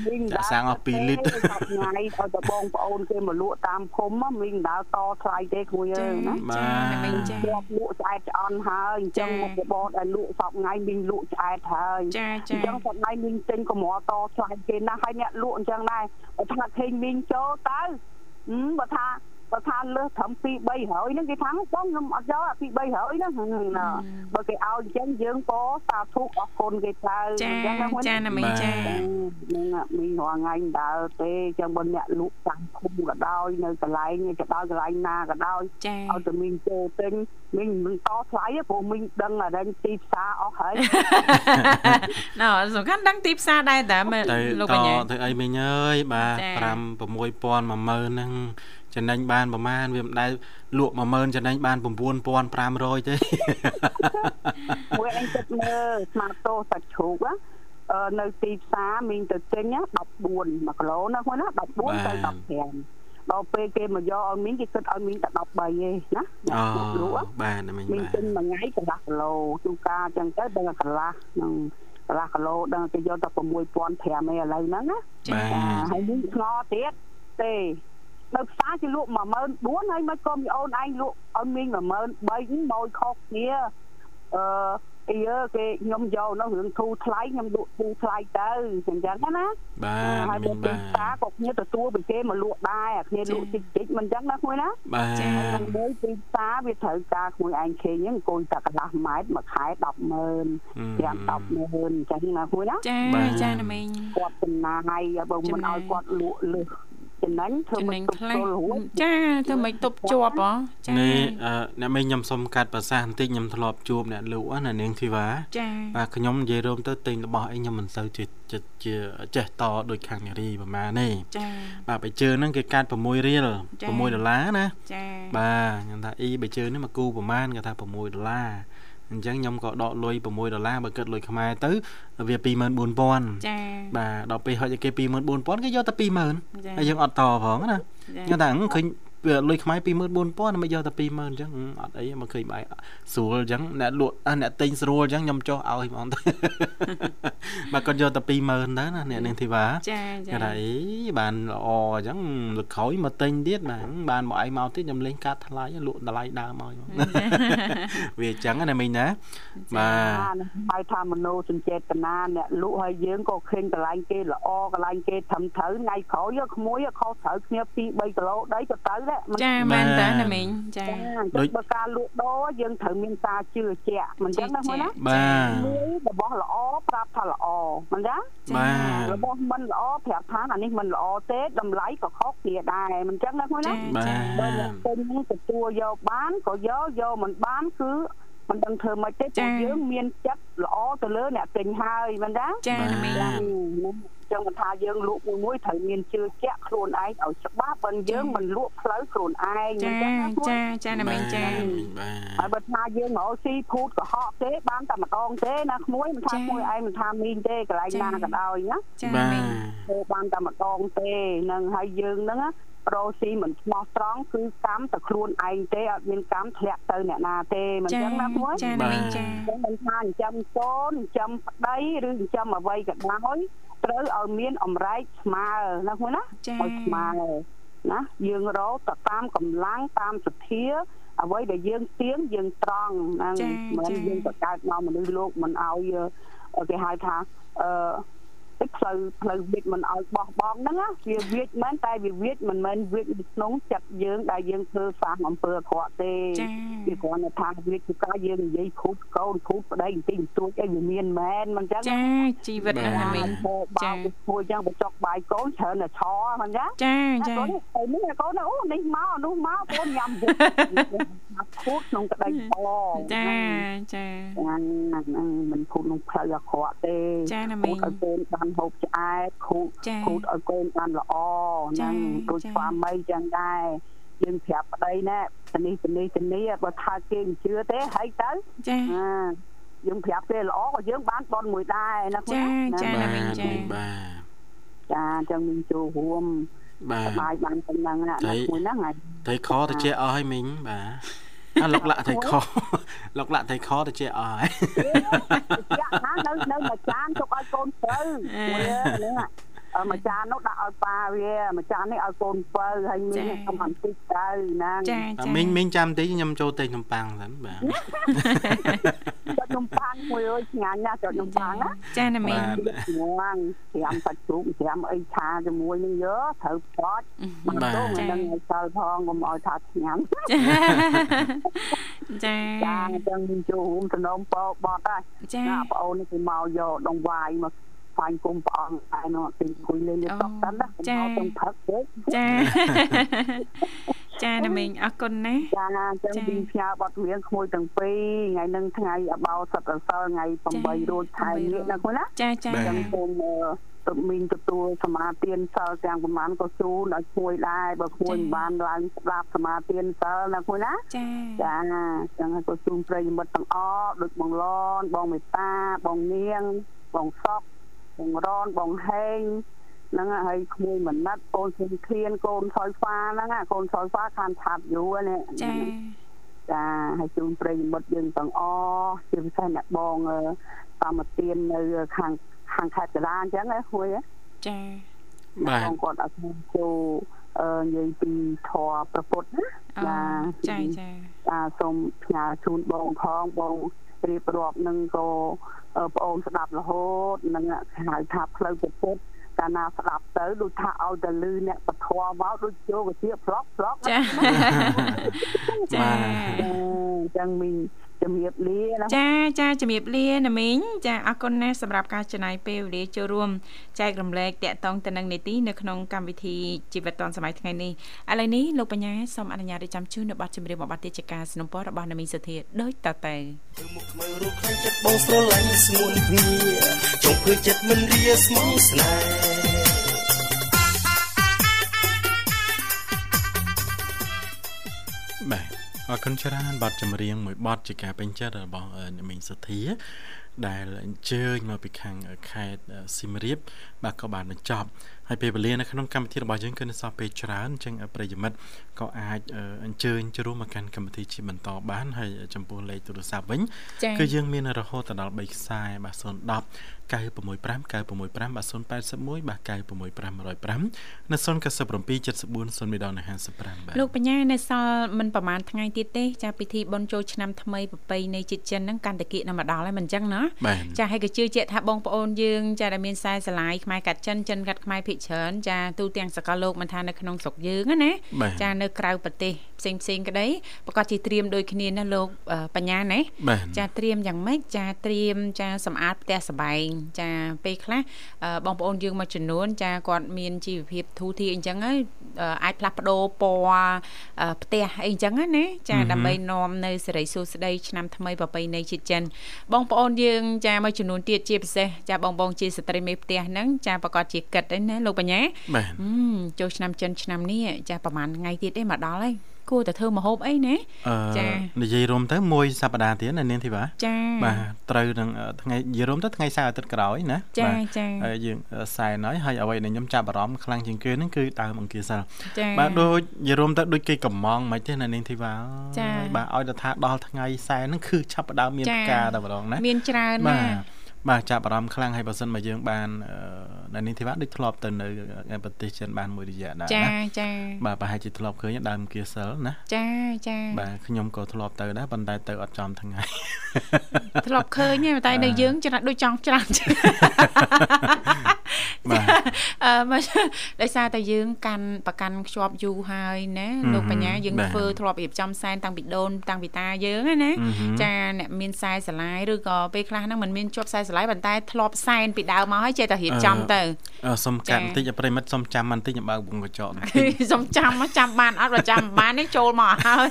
មីងចាក់សាំងអស់2លីត្រថ្ងៃឲ្យតែបងប្អូនគេមកលក់តាមភូមិមីងដើរតថ្លៃទេគួយអើចាយណាចាណាមីងចាជាប់លក់ឆ្អែតឆ្អន់ហើយអញ្ចឹងចាមុខរបរដែលលក់សពថ្ងៃមីងលក់ឆ្អែតហើយចាអចាញ្ចឹងសប្តាហ៍មីងចេញកម្រតឆ្លៃគេណាស់ហើយអ្នកលក់អញ្ចឹងដែរបើថាឃើញមីងចូលទៅហឹមបើថា បើថាលើសត្រឹម2 300ហ្នឹងគេថាបងខ្ញុំអត់យកអា2 300ហ្នឹងណាបើគេឲ្យអញ្ចឹងយើងក៏សាធុអរគុណគេទៅចាអញ្ចឹងណាមួយចាណាមីងចាហ្នឹងមីងរងថ្ងៃដើរទេអញ្ចឹងបើអ្នកលក់តាមភូមិក៏ដោយនៅកន្លែងក៏ដោយកន្លែងណាក៏ដោយចាឲ្យតែមីងចូលទិញមីងមិនតថ្លៃទេព្រោះមីងដឹងអារែងទីផ្សារអស់ហើយណ៎សំខាន់ដឹងទីផ្សារដែរតាមើលទៅលោកតបញ្ញាទៅអីមីងអើយបាទចា5 6000 10000ហ្នឹង ចំណេញបានប្រហែលវាមិនដែលលក់10000ចំណេញបាន9500ទេមួយអញគិតមើលស្មាតតោសាច់ជ្រូកណាអឺនៅទីផ្សារមីងទៅទិញណា14 1គីឡូណាហ្នឹងណា14ទៅ15ដល់ពេលគេមកយកឲ្យមីងគេគិតឲ្យមីងតែ13ទេណាអូអ្នកលក់បាទណាមីងមីងបាទទិញមួយថ្ងៃកន្លះគីឡូជួនកាលអញ្ចឹងទៅដឹងតែកន្លះហ្នឹងកន្លះគីឡូដឹងគេយកតែ6500ឯឥឡូវហ្នឹងណាបាទហើយមីងឆ្ងល់ទៀតទេ នៅផ្សារគេលក់14000ហើយមិនក៏មីអូនឯងលក់ឲ្យមីង13000មកខុសគ្នាអឺអីយើគេខ្ញុំយកនៅរឿងធូរថ្លៃខ្ញុំលក់ធូរថ្លៃទៅអញ្ចឹងណាបាទហើយមីទៅងទីបាទផ្សារក៏គ្នាទទួលពីគេមកលក់ដែរអាគ្នាលក់តិចតិចមិនអញ្ចឹងណាមួយណាបាទហើយមើលទីផ្សារវាត្រូវការមួយឯងខេងហ្នឹងអង្គុយតែកន្លះម៉ែត្រមួយខែ100,000 5 10,000អញ្ចឹងណាមួយណាចាបាទចាណាមីងគាត់ចំណាយបើមិនឲ្យគាត់លក់លើស ចំណេញធ្វើចំណេមិនញទប់ខ្លះទល់រួចចាធ្វើមិនទប់ជាប់ហ៎ចានេះអឺអ្នកមីងខ្ញុំសុំកាត់ប្រសាសន៍បន្តិចខ្ញុំធ្លាប់ជួបអ្នកលក់ណានាងធីវ៉ាចាបាទខ្ញុំនិយាយរួមទៅទិញរបស់អីខ្ញុំមិនសូវជាចិត្តជាចេះតដូចខាងនារីប្រហែលទេចាបាទបើជើងហ្នឹងគេកាត់6រៀលចា៎6ដុល្លារណាចាបាទខ្ញុំថាអ៊ីបើជើងនេះមកគូប្រហែលគាត់ថា6ដុល្លារ អញ្ចឹងខ្ញុំក៏ដកលុយ6ដុល្លារបើគិតលុយខ្មែរទៅវា24000ចាបាទដល់ពេលហុចឲ្យគេ24000គេយកតែ20000ចាហើយយើងអត់តផងណាចាខ្ញុំថាអឺឃើញវា លុយខ្មែរ24000មិនយកតែ20000អញ្ចឹងអត់អីមកឃើញបាយស្រួលអញ្ចឹងអ្នកលក់អ្នកទិញស្រួលអញ្ចឹងខ្ញុំចុះឲ្យហ្មងទៅបើគាត់យកតែ20000ទៅណាអ្នកនាងធីវ៉ាចាចាគាត់ថាអីបានល្អអញ្ចឹងលើក្រោយមកទិញទៀតបាទបានមកឯងមកទៀតខ្ញុំលេងកាត់ថ្លៃលក់តម្លៃដើមឲ្យវាអញ្ចឹងណាមីងណាបាទហើយថាមនោសញ្ចេតនាអ្នកលក់ឲ្យយើងក៏ឃើញកន្លែងគេល្អកន្លែងគេត្រឹមត្រូវថ្ងៃក្រោយក្មួយខុសត្រូវគ្នា2 3គីឡូដីក៏ទៅដែរចាមែនតាណាមីងចាចាដូចបើការលក់ដូរយើងត្រូវមានការជឿជាក់មិនចឹងណាមួយណាបាទមួយរបស់ល្អប្រាប់ថាល្អមិនចឹងបាទរបស់មិនល្អប្រាប់ថាអានេះមិនល្អទេតម្លៃក៏ខុសគ្នាដែរមិនចឹងណាមួយណាចាបាទបើអ្នកពេញនឹងទទួលយកបានក៏យកយកមិនបានគឺ មិនដឹងធ្វើម៉េចទេពួកយើងមានចិត្តល្អទៅលើអ្នកទិញហើយមិនដែរចាណាមីចឹងមិនថាយើងលក់មួយមួយត្រូវមានជឿជាក់ខ្លួនឯងឲ្យច្បាស់បើយើងមិនលក់ផ្លូវខ្លួនឯងចាចាចាណាមីចាហើយបើថាយើងមកស៊ីភូតកុហកទេបានតែម្ដងទេណាក្មួយមិនថាក្មួយឯងមិនថាមីងទេកន្លែងណាក៏ដោយណាចាមីងទេបានតែម្ដងទេនឹងហើយយើងហ្នឹងប្រូស៊ីមិនស្មោះត្រង់គឺកម្មតែខ្លួនឯងទេអត់មានកម្មធ្លាក់ទៅអ្នកណាទេមិនចឹងណាមួយចាមីងចាមិនថាចិញ្ចឹមកូនចិញ្ចឹមប្តីឬចិញ្ចឹមអ្វីក៏ដោយត្រូវឲ្យមានអំរែកស្មើណាមួយណាឲ្យស្មើណាយើងរកទៅតាមកម្លាំងតាមសទ្ធាអ្វីដែលយើងទៀងយើងត្រង់ហ្នឹងមិនយើងបង្កើតមកមនុស្សលោកមិនឲ្យគេហៅថាអឺ ផ្លូវផ្លូវវិតមិនឲ្យបោះបង់ហ្នឹងវាវិតមែនតែវាវិតមិនមែនវិតនៅក្នុងចិត្តយើងដែលយើងធ្វើសាសអំពើអាក្រក់ទេវាគ្រាន់តែថាវិតគឺការយើងនិយាយភូតកូនភូតប្តីបន្តិចបន្តួចអីវាមានមែនមិនចឹងចាជីវិតហ្នឹងមែនចាធ្វើចឹងបញ្ចុកបាយកូនច្រើនតែឆមិនចឹងចាចាទៅនេះកូនអូនេះមកនោះមកកូនញ៉ាំភូតក្នុងក្តីបចាចាហ្នឹងមិនភូតក្នុងផ្លូវអាក្រក់ទេចាណាមីឲ្យកូនបានហូបឆ្អែតខូតខូតឲ្យកូនបានល្អហ្នឹងដូចស្វាមីចឹងដែរយើងប្រាប់ប្តីណែទៅនេះទៅនេះទៅនេះបើថាគេមិនជឿទេហើយទៅចាយើងប្រាប់គេល្អក៏យើងបានបនមួយដែរណាចាចាណាមីងចាបាទចាចឹងមីងចូលរួមបាទបាយបានប៉ុណ្ណឹងណាមួយហ្នឹងហើយតែខទៅជាអស់ហើយមីងបាទ អាលោកលាក់ថៃខលោកលាក់ថៃខទៅជាអស់ហើយចាក់ណានៅនៅមួយចានទុកឲ្យកូនត្រូវហ្នឹងអឺ មួយចាននោះដាក់ឲ្យប៉ាវាមួយចាននេះឲ្យកូនបើហើយមីងកំបន្តិចទៅណាចាចាមីងមីងចាំតិចខ្ញុំចូលទិញនំប៉័ងសិនបាទចុចនំប៉័ងមួយអើយឆ្ងាញ់ណាស់ចុចនំប៉័ងណាចាណាមីងងាងត្រាំសាច់ជ្រូកត្រាំអីឆាជាមួយនឹងយកត្រូវផតបាទទៅមិនដឹងឲ្យសល់ផងកុំឲ្យថាឆ្ងាញ់ចាចាចឹងចូលរួមសំណុំពោបត់ហើយចាបងអូននេះគេមកយកដងវាយមក ស្វែងគុំព្រះអង្គឯនោះទីគួយលេងលេងតតាន់ណាចាទៅផឹកទេចាចាណាមីងអរគុណណាចាណាចឹងពីផ្ញើបទរៀងក្មួយទាំងពីរថ្ងៃនឹងថ្ងៃអបោសតសលថ្ងៃ8រួចខែនេះណាគាត់ណាចាចាចឹងសូមទៅមីងទទួលសមាទានសិលទាំងប្រមាណក៏ជូនឲ្យជួយដែរបើគួរមិនបានឡើងស្ដាប់សមាទានសិលណាគួរណាចាចាចឹងឲ្យក៏ជូនប្រិយមិត្តទាំងអស់ដូចបងឡនបងមេតាបងនាងបងសុក បងរនបងហេងហ្នឹងហើយក្មួយមណិតកូនសុខៀនកូនថយហ្វាហ្នឹងកូនថយហ្វាខានឆាប់យូរនេះចាចាហើយជូនប្រិយមិត្តយើងទាំងអស់ជាពិសេសអ្នកបងតាមទាននៅខាងខាងខេត្តកលាអញ្ចឹងហ៎គួយចាបាទគាត់អត់ចូលអឺនិយាយពីធម៌ប្រពុតណាចាចាចាសូមផ្ញើជូនបងផងបង រៀបរាប់នឹងក៏ប្អូនស្ដាប់រហូតនឹងហៅថាផ្លូវពុទ្ធកាលណាស្ដាប់ទៅដូចថាឲ្យតែលឺអ្នកពធមកដូចចូលវិជាប្រុកប្រុកចាចាចឹងមីង ជំរាបលាណាចាចាជំរាបលាណាមីងចាអរគុណណាស់សម្រាប់ការចំណាយពេលវេលាចូលរួមចែករំលែកតាក់ទងទៅនឹងនីតិនៅក្នុងកម្មវិធីជីវិតឌុនសម័យថ្ងៃនេះឥឡូវនេះលោកបញ្ញាសូមអនុញ្ញាតឲ្យចាំជូននៅប័ណ្ណជំរាបមួយប័ណ្ណទៀតជាការสนับสนุนរបស់ណាមីងសុធាដូចតទៅមុខមើលរូបខ្លាំងចិត្តបងស្រឡាញ់ស្ងួនគ្នាចង់ធ្វើចិត្តមិនរាស្មងស្នេហ៍បាទ អរគុណច្រើនបទចម្រៀងមួយបទជាការពេញចិត្តរបស់នាមីងសុធាដែលអញ្ជើញមកពីខាងខេត្តសៀមរាបបាទក៏បានបញ្ចប់ហើយពេលវេលានៅក្នុងកម្មវិធីរបស់យើងគឺនៅសល់ពេលច្រើនអញ្ចឹងប្រិយមិត្តក៏អាចអញ្ជើញចូលមកកាន់កម្មវិធីជាបន្តបានហើយចំពោះលេខទូរស័ព្ទវិញគឺយើងមានរហូតដល់3ខ្សែបាទ010 965 965បាទ081បាទ965 105នៅ097 74 0មេដង55បាទលោកបញ្ញានៅសល់មិនប្រហែលថ្ងៃទៀតទេចាពិធីបុណ្យចូលឆ្នាំថ្មីប្រពៃណីជាតិចិនហ្នឹងកាន់តែគៀកនៅម្ដងហើយមិនអញ្ចឹងណាចាហើយក៏ជឿជាក់ថាបងប្អូនយើងចាដែលមានខ្សែស្រឡាយខ្មែរកាត់ចិនចិនកាត់ខ្មែរភិកច្រើនចាទូទាំងសកលលោកមិនថានៅក្នុងស្រុកយើងណាចានៅក្រៅប្រទេសផ្សេងផ្សេងក្តីប្រកាសជាត្រៀមដូចគ្នាណាលោកបញ្ញាណាចាត្រៀមយ៉ាងម៉េចចាត្រៀមចាសម្អាតផ្ទះសបែងចាពេលខ្លះបងប្អូនយើងមួយចំនួន ចាគាត់មានជីវភាពធូរធារអញ្ចឹងហើយអាចផ្លាស់ប្ដូរពណ៌ផ្ទះអីចឹងណាចាដើម្បីនាំនៅសេរីសួស្តីឆ្នាំថ្មីប្រពៃណីជាតិចិន បងប្អូនយើងចាមួយចំនួនទៀតជាពិសេសចាបងបងជាស្ត្រីមេផ្ទះហ្នឹងចាប្រកាសជាគិតហ្នឹងណាលោកបញ្ញាចូលឆ្នាំចិនឆ្នាំនេះចាប្រហែលថ្ងៃទៀតទេមកដល់ហើយគួរតែធ្វើម្ហូបអីណាចានិយាយរួមទៅមួយសប្តាហ៍ទៀតណានាងធីបាចាបាទត្រូវនឹងថ្ងៃនិយាយរួមទៅថ្ងៃសៅរ៍អាទិត្យក្រោយណាចាចាហើយយើងសែនហើយហើយអ្វីដែលខ្ញុំចាប់អារម្មណ៍ខ្លាំងជាងគេហ្នឹងគឺដើមអង្គាសិលចាបាទដូចនិយាយរួមទៅដូចគេកំងមិនទេណានាងធីបាចាបាទឲ្យទៅថាដល់ថ្ងៃសែនហ្នឹងគឺចាប់ដើមមានផ្កាតែម្ដងណាមានច្រើនណា បាទចាប់អារម្មណ៍ខ្លាំងហើយបើសិនមកយើងបាននៅនេះធីវ៉ាដូចធ្លាប់ទៅនៅប្រទេសចិនបានមួយរយៈដែរណាចាចាបាទប្រហែលជាធ្លាប់ឃើញដើមគៀសិលណាចាចាបាទខ្ញុំក៏ធ្លាប់ទៅដែរប៉ុន្តែទៅអត់ចំថ្ងៃធ្លាប់ឃើញទេតែនៅយើងច្រើនដូចចង់ច្រើនបាទអឺមកដោយសារតែយើងកាន់ប្រកាន់ខ្ជាប់យូរហើយណាលោកបញ្ញាយើងធ្វើធ្លាប់រៀបចំសែនតាំងពីដូនតាំងពីតាយើងណាចាអ្នកមានខ្សែស្រឡាយឬក៏ពេលខ្លះហ្នឹងមិនមានជាប់ខ្សែស្រឡាយប៉ុន្តែធ្លាប់សែនពីដើមមកហើយចេះតែរៀបចំទៅសុំកាត់បន្តិចប្រិមិត្តសុំចាំបន្តិចបើកវងកញ្ចក់បន្តិចសុំចាំមកចាំបានអត់បើចាំបានទេចូលមកហើយ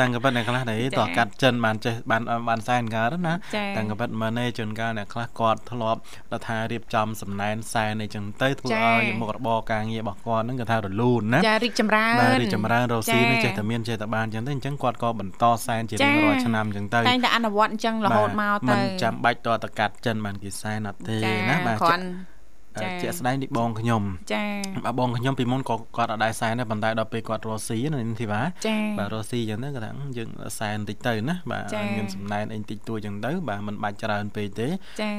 តាំងកប៉ិតអ្នកខ្លះដែរតកាត់ចិនបានចេះបានបានសែនកើតណាតាំងកប៉ិតមើលនេះជួនកាលអ្នកខ្លះគាត់ធ្លាប់ដល់ថារៀបចំសំណែនសែនអីចឹងទៅធ្វើឲ្យមុខរបរការងាររបស់គាត់ហ្នឹងគាត់ថារលូនណាចារីកចម្រើនបាទរីកចម្រើនរស់ស៊ីនេះចេះតែមានចេះតែបានចឹងទៅអញ្ចឹងគាត់ក៏បន្តសែនជារៀងរាល់ឆ្នាំចឹងទៅតែតែអនុវត្តអញ្ចឹងរហូតមកទៅមិនចាំបាច់តតកាត់ចិនបានគេសែនអត់ទេណាបាទគ្រាន់ ជាក់ស្ដែងនេះបងខ្ញុំចាបាទបងខ្ញុំពីមុនក៏គាត់អត់ដែរសែនដែរប៉ុន្តែដល់ពេលគាត់រស់ស៊ីណាធីវ៉ាបាទរស់ស៊ីអញ្ចឹងទៅគាត់ថាយើងសែនបន្តិចទៅណាបាទមានសំណែនអីបន្តិចតួចអញ្ចឹងទៅបាទមិនបាច់ច្រើនពេកទេ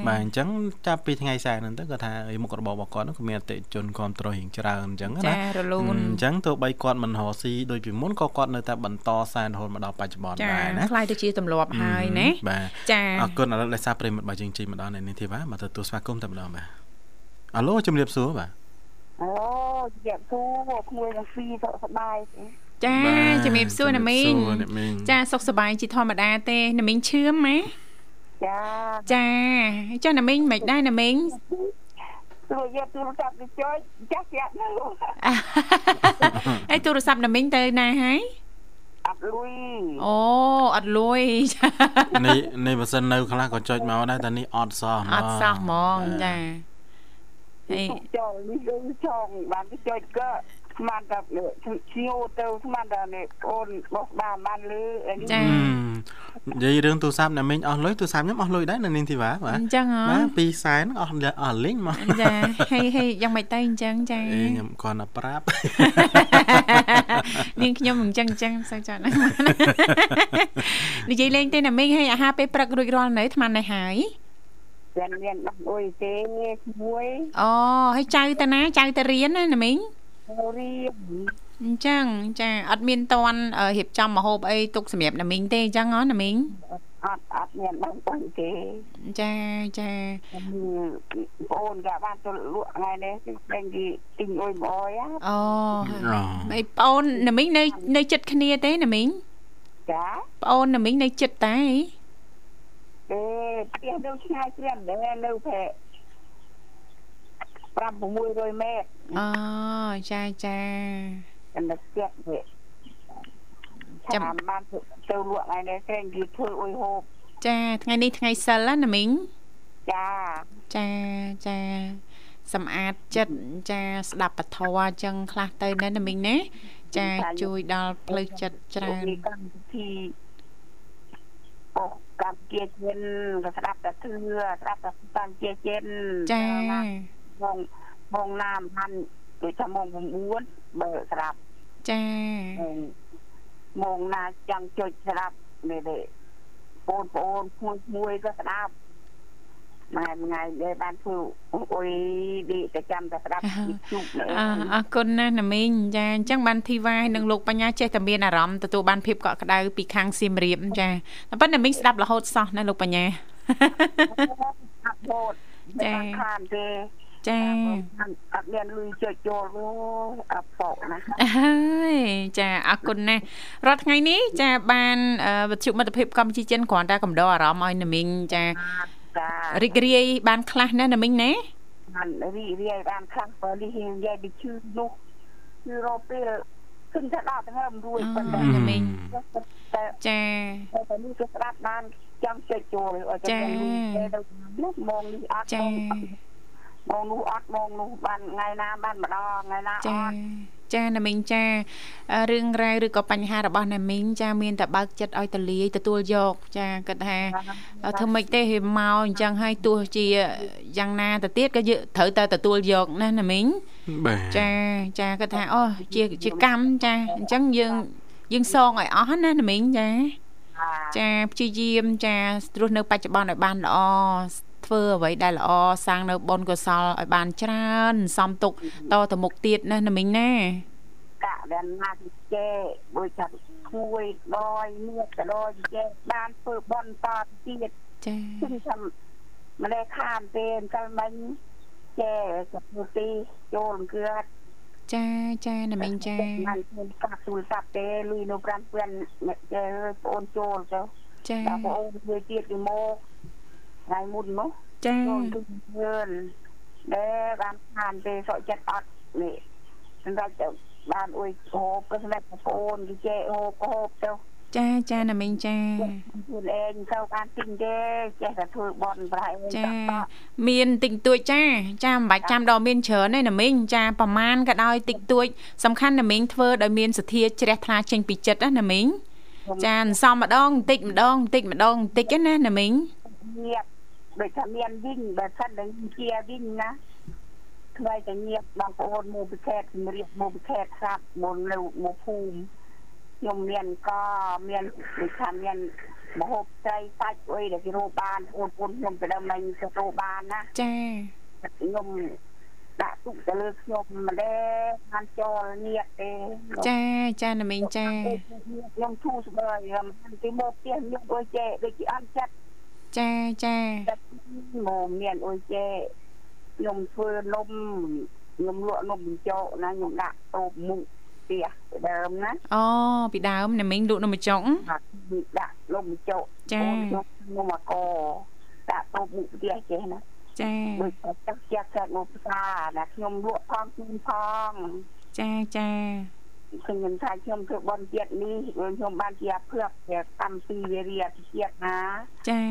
បាទអញ្ចឹងចាប់ពីថ្ងៃសែនហ្នឹងទៅគាត់ថាមុខរបររបស់គាត់ហ្នឹងក៏មានអតិជនគ្រប់គ្រងរៀងច្រើនអញ្ចឹងណាចារលូនអញ្ចឹងទោះបីគាត់មិនរស់ស៊ីដូចពីមុនក៏គាត់នៅតែបន្តសែនរហូតមកដល់បច្ចុប្បន្នដែរណាខ្លាយទៅជាទម្លាប់ហើយណាបាទចាអរគុណឥឡូវដោយសារប្រិមិត្តបើយើងជិះមកដល់នេះធីវ៉ាមកទទួលស្វាគមន៍តែម្ដងបាទ អាឡូជំរាបសួរបាទអូជំរាបសួរក្មួយនឹងស៊ីសុខសប្បាយចាជំរាបសួរណាមីងចាសុខសប្បាយជាធម្មតាទេណាមីងឈឿមម៉ែចាចាចុះណាមីងមិនដែរណាមីងទូរយកទូរស័ព្ទទៅជួយចាស់ចាស់នៅអេទូរស័ព្ទណាមីងទៅណាហើយអត់លុយអូអត់លុយនេះនេះបើសិននៅខ្លះក៏ចុចមកដែរតែនេះអត់សោះអត់សោះហ្មងចា ចូលនេះគឺចង់បានទៅចុចក៏ស្មានតែឈៀវទៅស្មានតែនេះអូនបោះបានបានលឺចានិយាយរឿងទូរស័ព្ទណាមីងអស់លុយទូរស័ព្ទខ្ញុំអស់លុយដែរនៅនាងធីវ៉ាបាទអញ្ចឹងហ៎បាទ2សែនអស់អស់លេងមកចាហេហេយ៉ាងម៉េចទៅអញ្ចឹងចាខ្ញុំគ្រាន់តែប្រាប់នាងខ្ញុំអញ្ចឹងអញ្ចឹងសូវចាស់ណាស់និយាយលេងទេណាមីងហេអាហារពេលព្រឹករួចរាល់នៅអាត្មានេះហើយ មានមានដោះអុយទេមួយអូហើយចៅតាណាចៅតារៀនណាណាមីងរៀនអញ្ចឹងចាអត់មានតន់រៀបចំមហូបអីទុកសម្រាប់ណាមីងទេអញ្ចឹងហ៎ណាមីងអត់អត់មានបងបងទេចាចាបងអូនក៏បានទៅលក់ថ្ងៃនេះតែគេទិញអុយមកអយអូហើយបងអូនណាមីងនៅនៅចិត្តគ្នាទេណាមីងចាបងអូនណាមីងនៅចិត្តតែ ទេផ្ទះនៅឆ្ងាយព្រាំដែរនៅភែ5 600ម៉ែត្រអូចាចាចំណុចទៀតវិញចាំបានទៅលក់ថ្ងៃនេះគេនិយាយធ្វើអុយហូបចាថ្ងៃនេះថ្ងៃសិលណាមីងចាចាចាសម្អាតចិត្តចាស្ដាប់ពធអញ្ចឹងខ្លះទៅណាណាមីងណាចាជួយដល់ផ្លូវចិត្តច្រើនកម្មវិធីអូ កម្ពុជាចិនក៏ស្ដាប់តែធឿស្ដាប់តែកម្ពុជាចិនចាបងបងណាមហាន់ដូចថាម៉ោង9បើស្ដាប់ចាម៉ោងណាចង់ចុចស្ដាប់នេះទេបងប្អូនមួយមួយក៏ស្ដាប់ ម៉ែថ្ងៃដែលបានធ្វើអុយឌីតែចាំតែស្ដាប់ជុកអរគុណណាស់ណាមីងចាអញ្ចឹងបានធីវ៉ានិងលោកបញ្ញាចេះតែមានអារម្មណ៍ទទួលបានភាពកក់ក្ដៅពីខាងសៀមរាបចាតែប៉ុន្តែណាមីងស្ដាប់រហូតសោះណាលោកបញ្ញាអាប់ហូតចាខានទេចាអត់មានលុយចុចចូលអត់សក់ណាហើយចាអរគុណណាស់រាល់ថ្ងៃនេះចាបានវិទ្យុមិត្តភាពកម្ពុជាចិនគ្រាន់តែកំដរអារម្មណ៍ឲ្យណាមីងចា រីករាយបានខ្លះណាណាមីងណាបានរីករាយបានខ្លះបើនេះយាយទៅឈឺនោះគឺរកពេលឃើញថាដល់ទាំងរួយប៉ុណ្ណឹងណាមីងតែចាតែនេះគឺស្ដាប់បានចង់ចុចចូលឲ្យចាទៅទៅនោះមកនេះអត់ចាមកនោះអត់មកនោះបានថ្ងៃណាបានម្ដងថ្ងៃណាអចាត់ ចាណាមីងចាអឺរឿងរ៉ាវឬក៏បញ្ហារបស់ណាមីងចាមានតែបើកចិត្តឲ្យតលាយទទួលយក ចាគាត់ថាអឺធ្វើម៉េចទេហេមកអញ្ចឹងហើយទោះជាយ៉ាងណាទៅទៀតក៏យើងត្រូវតែទទួលយកណាណាមីងបាទចាចាគាត់ថាអូជាជាកម្មចាអញ្ចឹងយើងយើងសងឲ្យអស់ណាណាមីងចាចាព្យាយាមចារស់នៅបច្ចុប្បន្នឲ្យបានល្អ ធ្វើអ្វីដែលល្អសាងនៅបុណ្យកុសលឲ្យបានច្រើនសំទុកតទៅមុខទៀតណាណាមីងណាកាក់ដែលណាទីចេដូចថាគួយដោយមៀតក៏ដោយចេបានធ្វើបន់តទៀតចាគឺថាម្លេះខានទេអញ្ចឹងមិញចេសពុទីចូលអង្គឺចាចាណាមីងចាមិនមានកាក់ទូរស័ព្ទទេលុយនៅ5ពាន់ចេបងអូនចូលទៅចាតែបងអូននិយាយទៀតពីមក ថ្ងៃមុនមកចាចូលទៅយឿនដែលបានខានទេសក់ចិត្តអត់នេះសម្រាប់ទៅបានអួយហូបក៏សម្រាប់បងអូនគេចេហូបក៏ហូបទៅចាចាណាមីងចាខ្លួនឯងទៅបានទិញទេចេះតែធ្វើបន់ប្រហែលចាមានតិចតួចចាចាមិនបាច់ចាំដល់មានច្រើនទេណាមីងចាប្រមាណក៏ដោយតិចតួចសំខាន់ណាមីងធ្វើដោយមានសទ្ធាជ្រះថ្លាចេញពីចិត្តណាណាមីងចាអន្សំម្ដងបន្តិចម្ដងបន្តិចម្ដងបន្តិចណាណាមីងញៀប ដូចថាមានវិញបើសិននឹងជាវិញណាថ្លៃតែញៀបបងប្អូនមកពីខេត្តជំរាបមកពីខេត្តស្រាប់មកនៅមកភូមិខ្ញុំមានក៏មានដូចថាមានមហូបត្រីសាច់អុយដែលគេរកបានបងប្អូនខ្ញុំទៅដល់មិញក៏រកបានណាចាខ្ញុំដាក់ទុកទៅលើខ្ញុំមិនដែរបានចូលនៀបទេចាចាណាមីងចាខ្ញុំធូរស្បើយខ្ញុំទីមកផ្ទះខ្ញុំអុយចេដូចជាអត់ចិត្ត ចាចាចិត្តមកមានអុយចេខ្ញុំធ្វើនំខ្ញុំលក់នំបញ្ចុកណាខ្ញុំដាក់តូបមុខផ្ទះពីដើមណាអូពីដើមណាមីងលក់នំបញ្ចុកបាទដាក់នំបញ្ចុកចាខ្ញុំនំអាកដាក់តូបមុខផ្ទះចេះណាចាដូចតែចាក់ចាក់ចាក់មកផ្សារណាខ្ញុំលក់ផងជូនផងចាចា ខ្ញុំថាខ្ញុំធ្វើបនជាតិនេះខ្ញុំបានជាភឿកជាកម្មពីវិរិយជាតិណាចា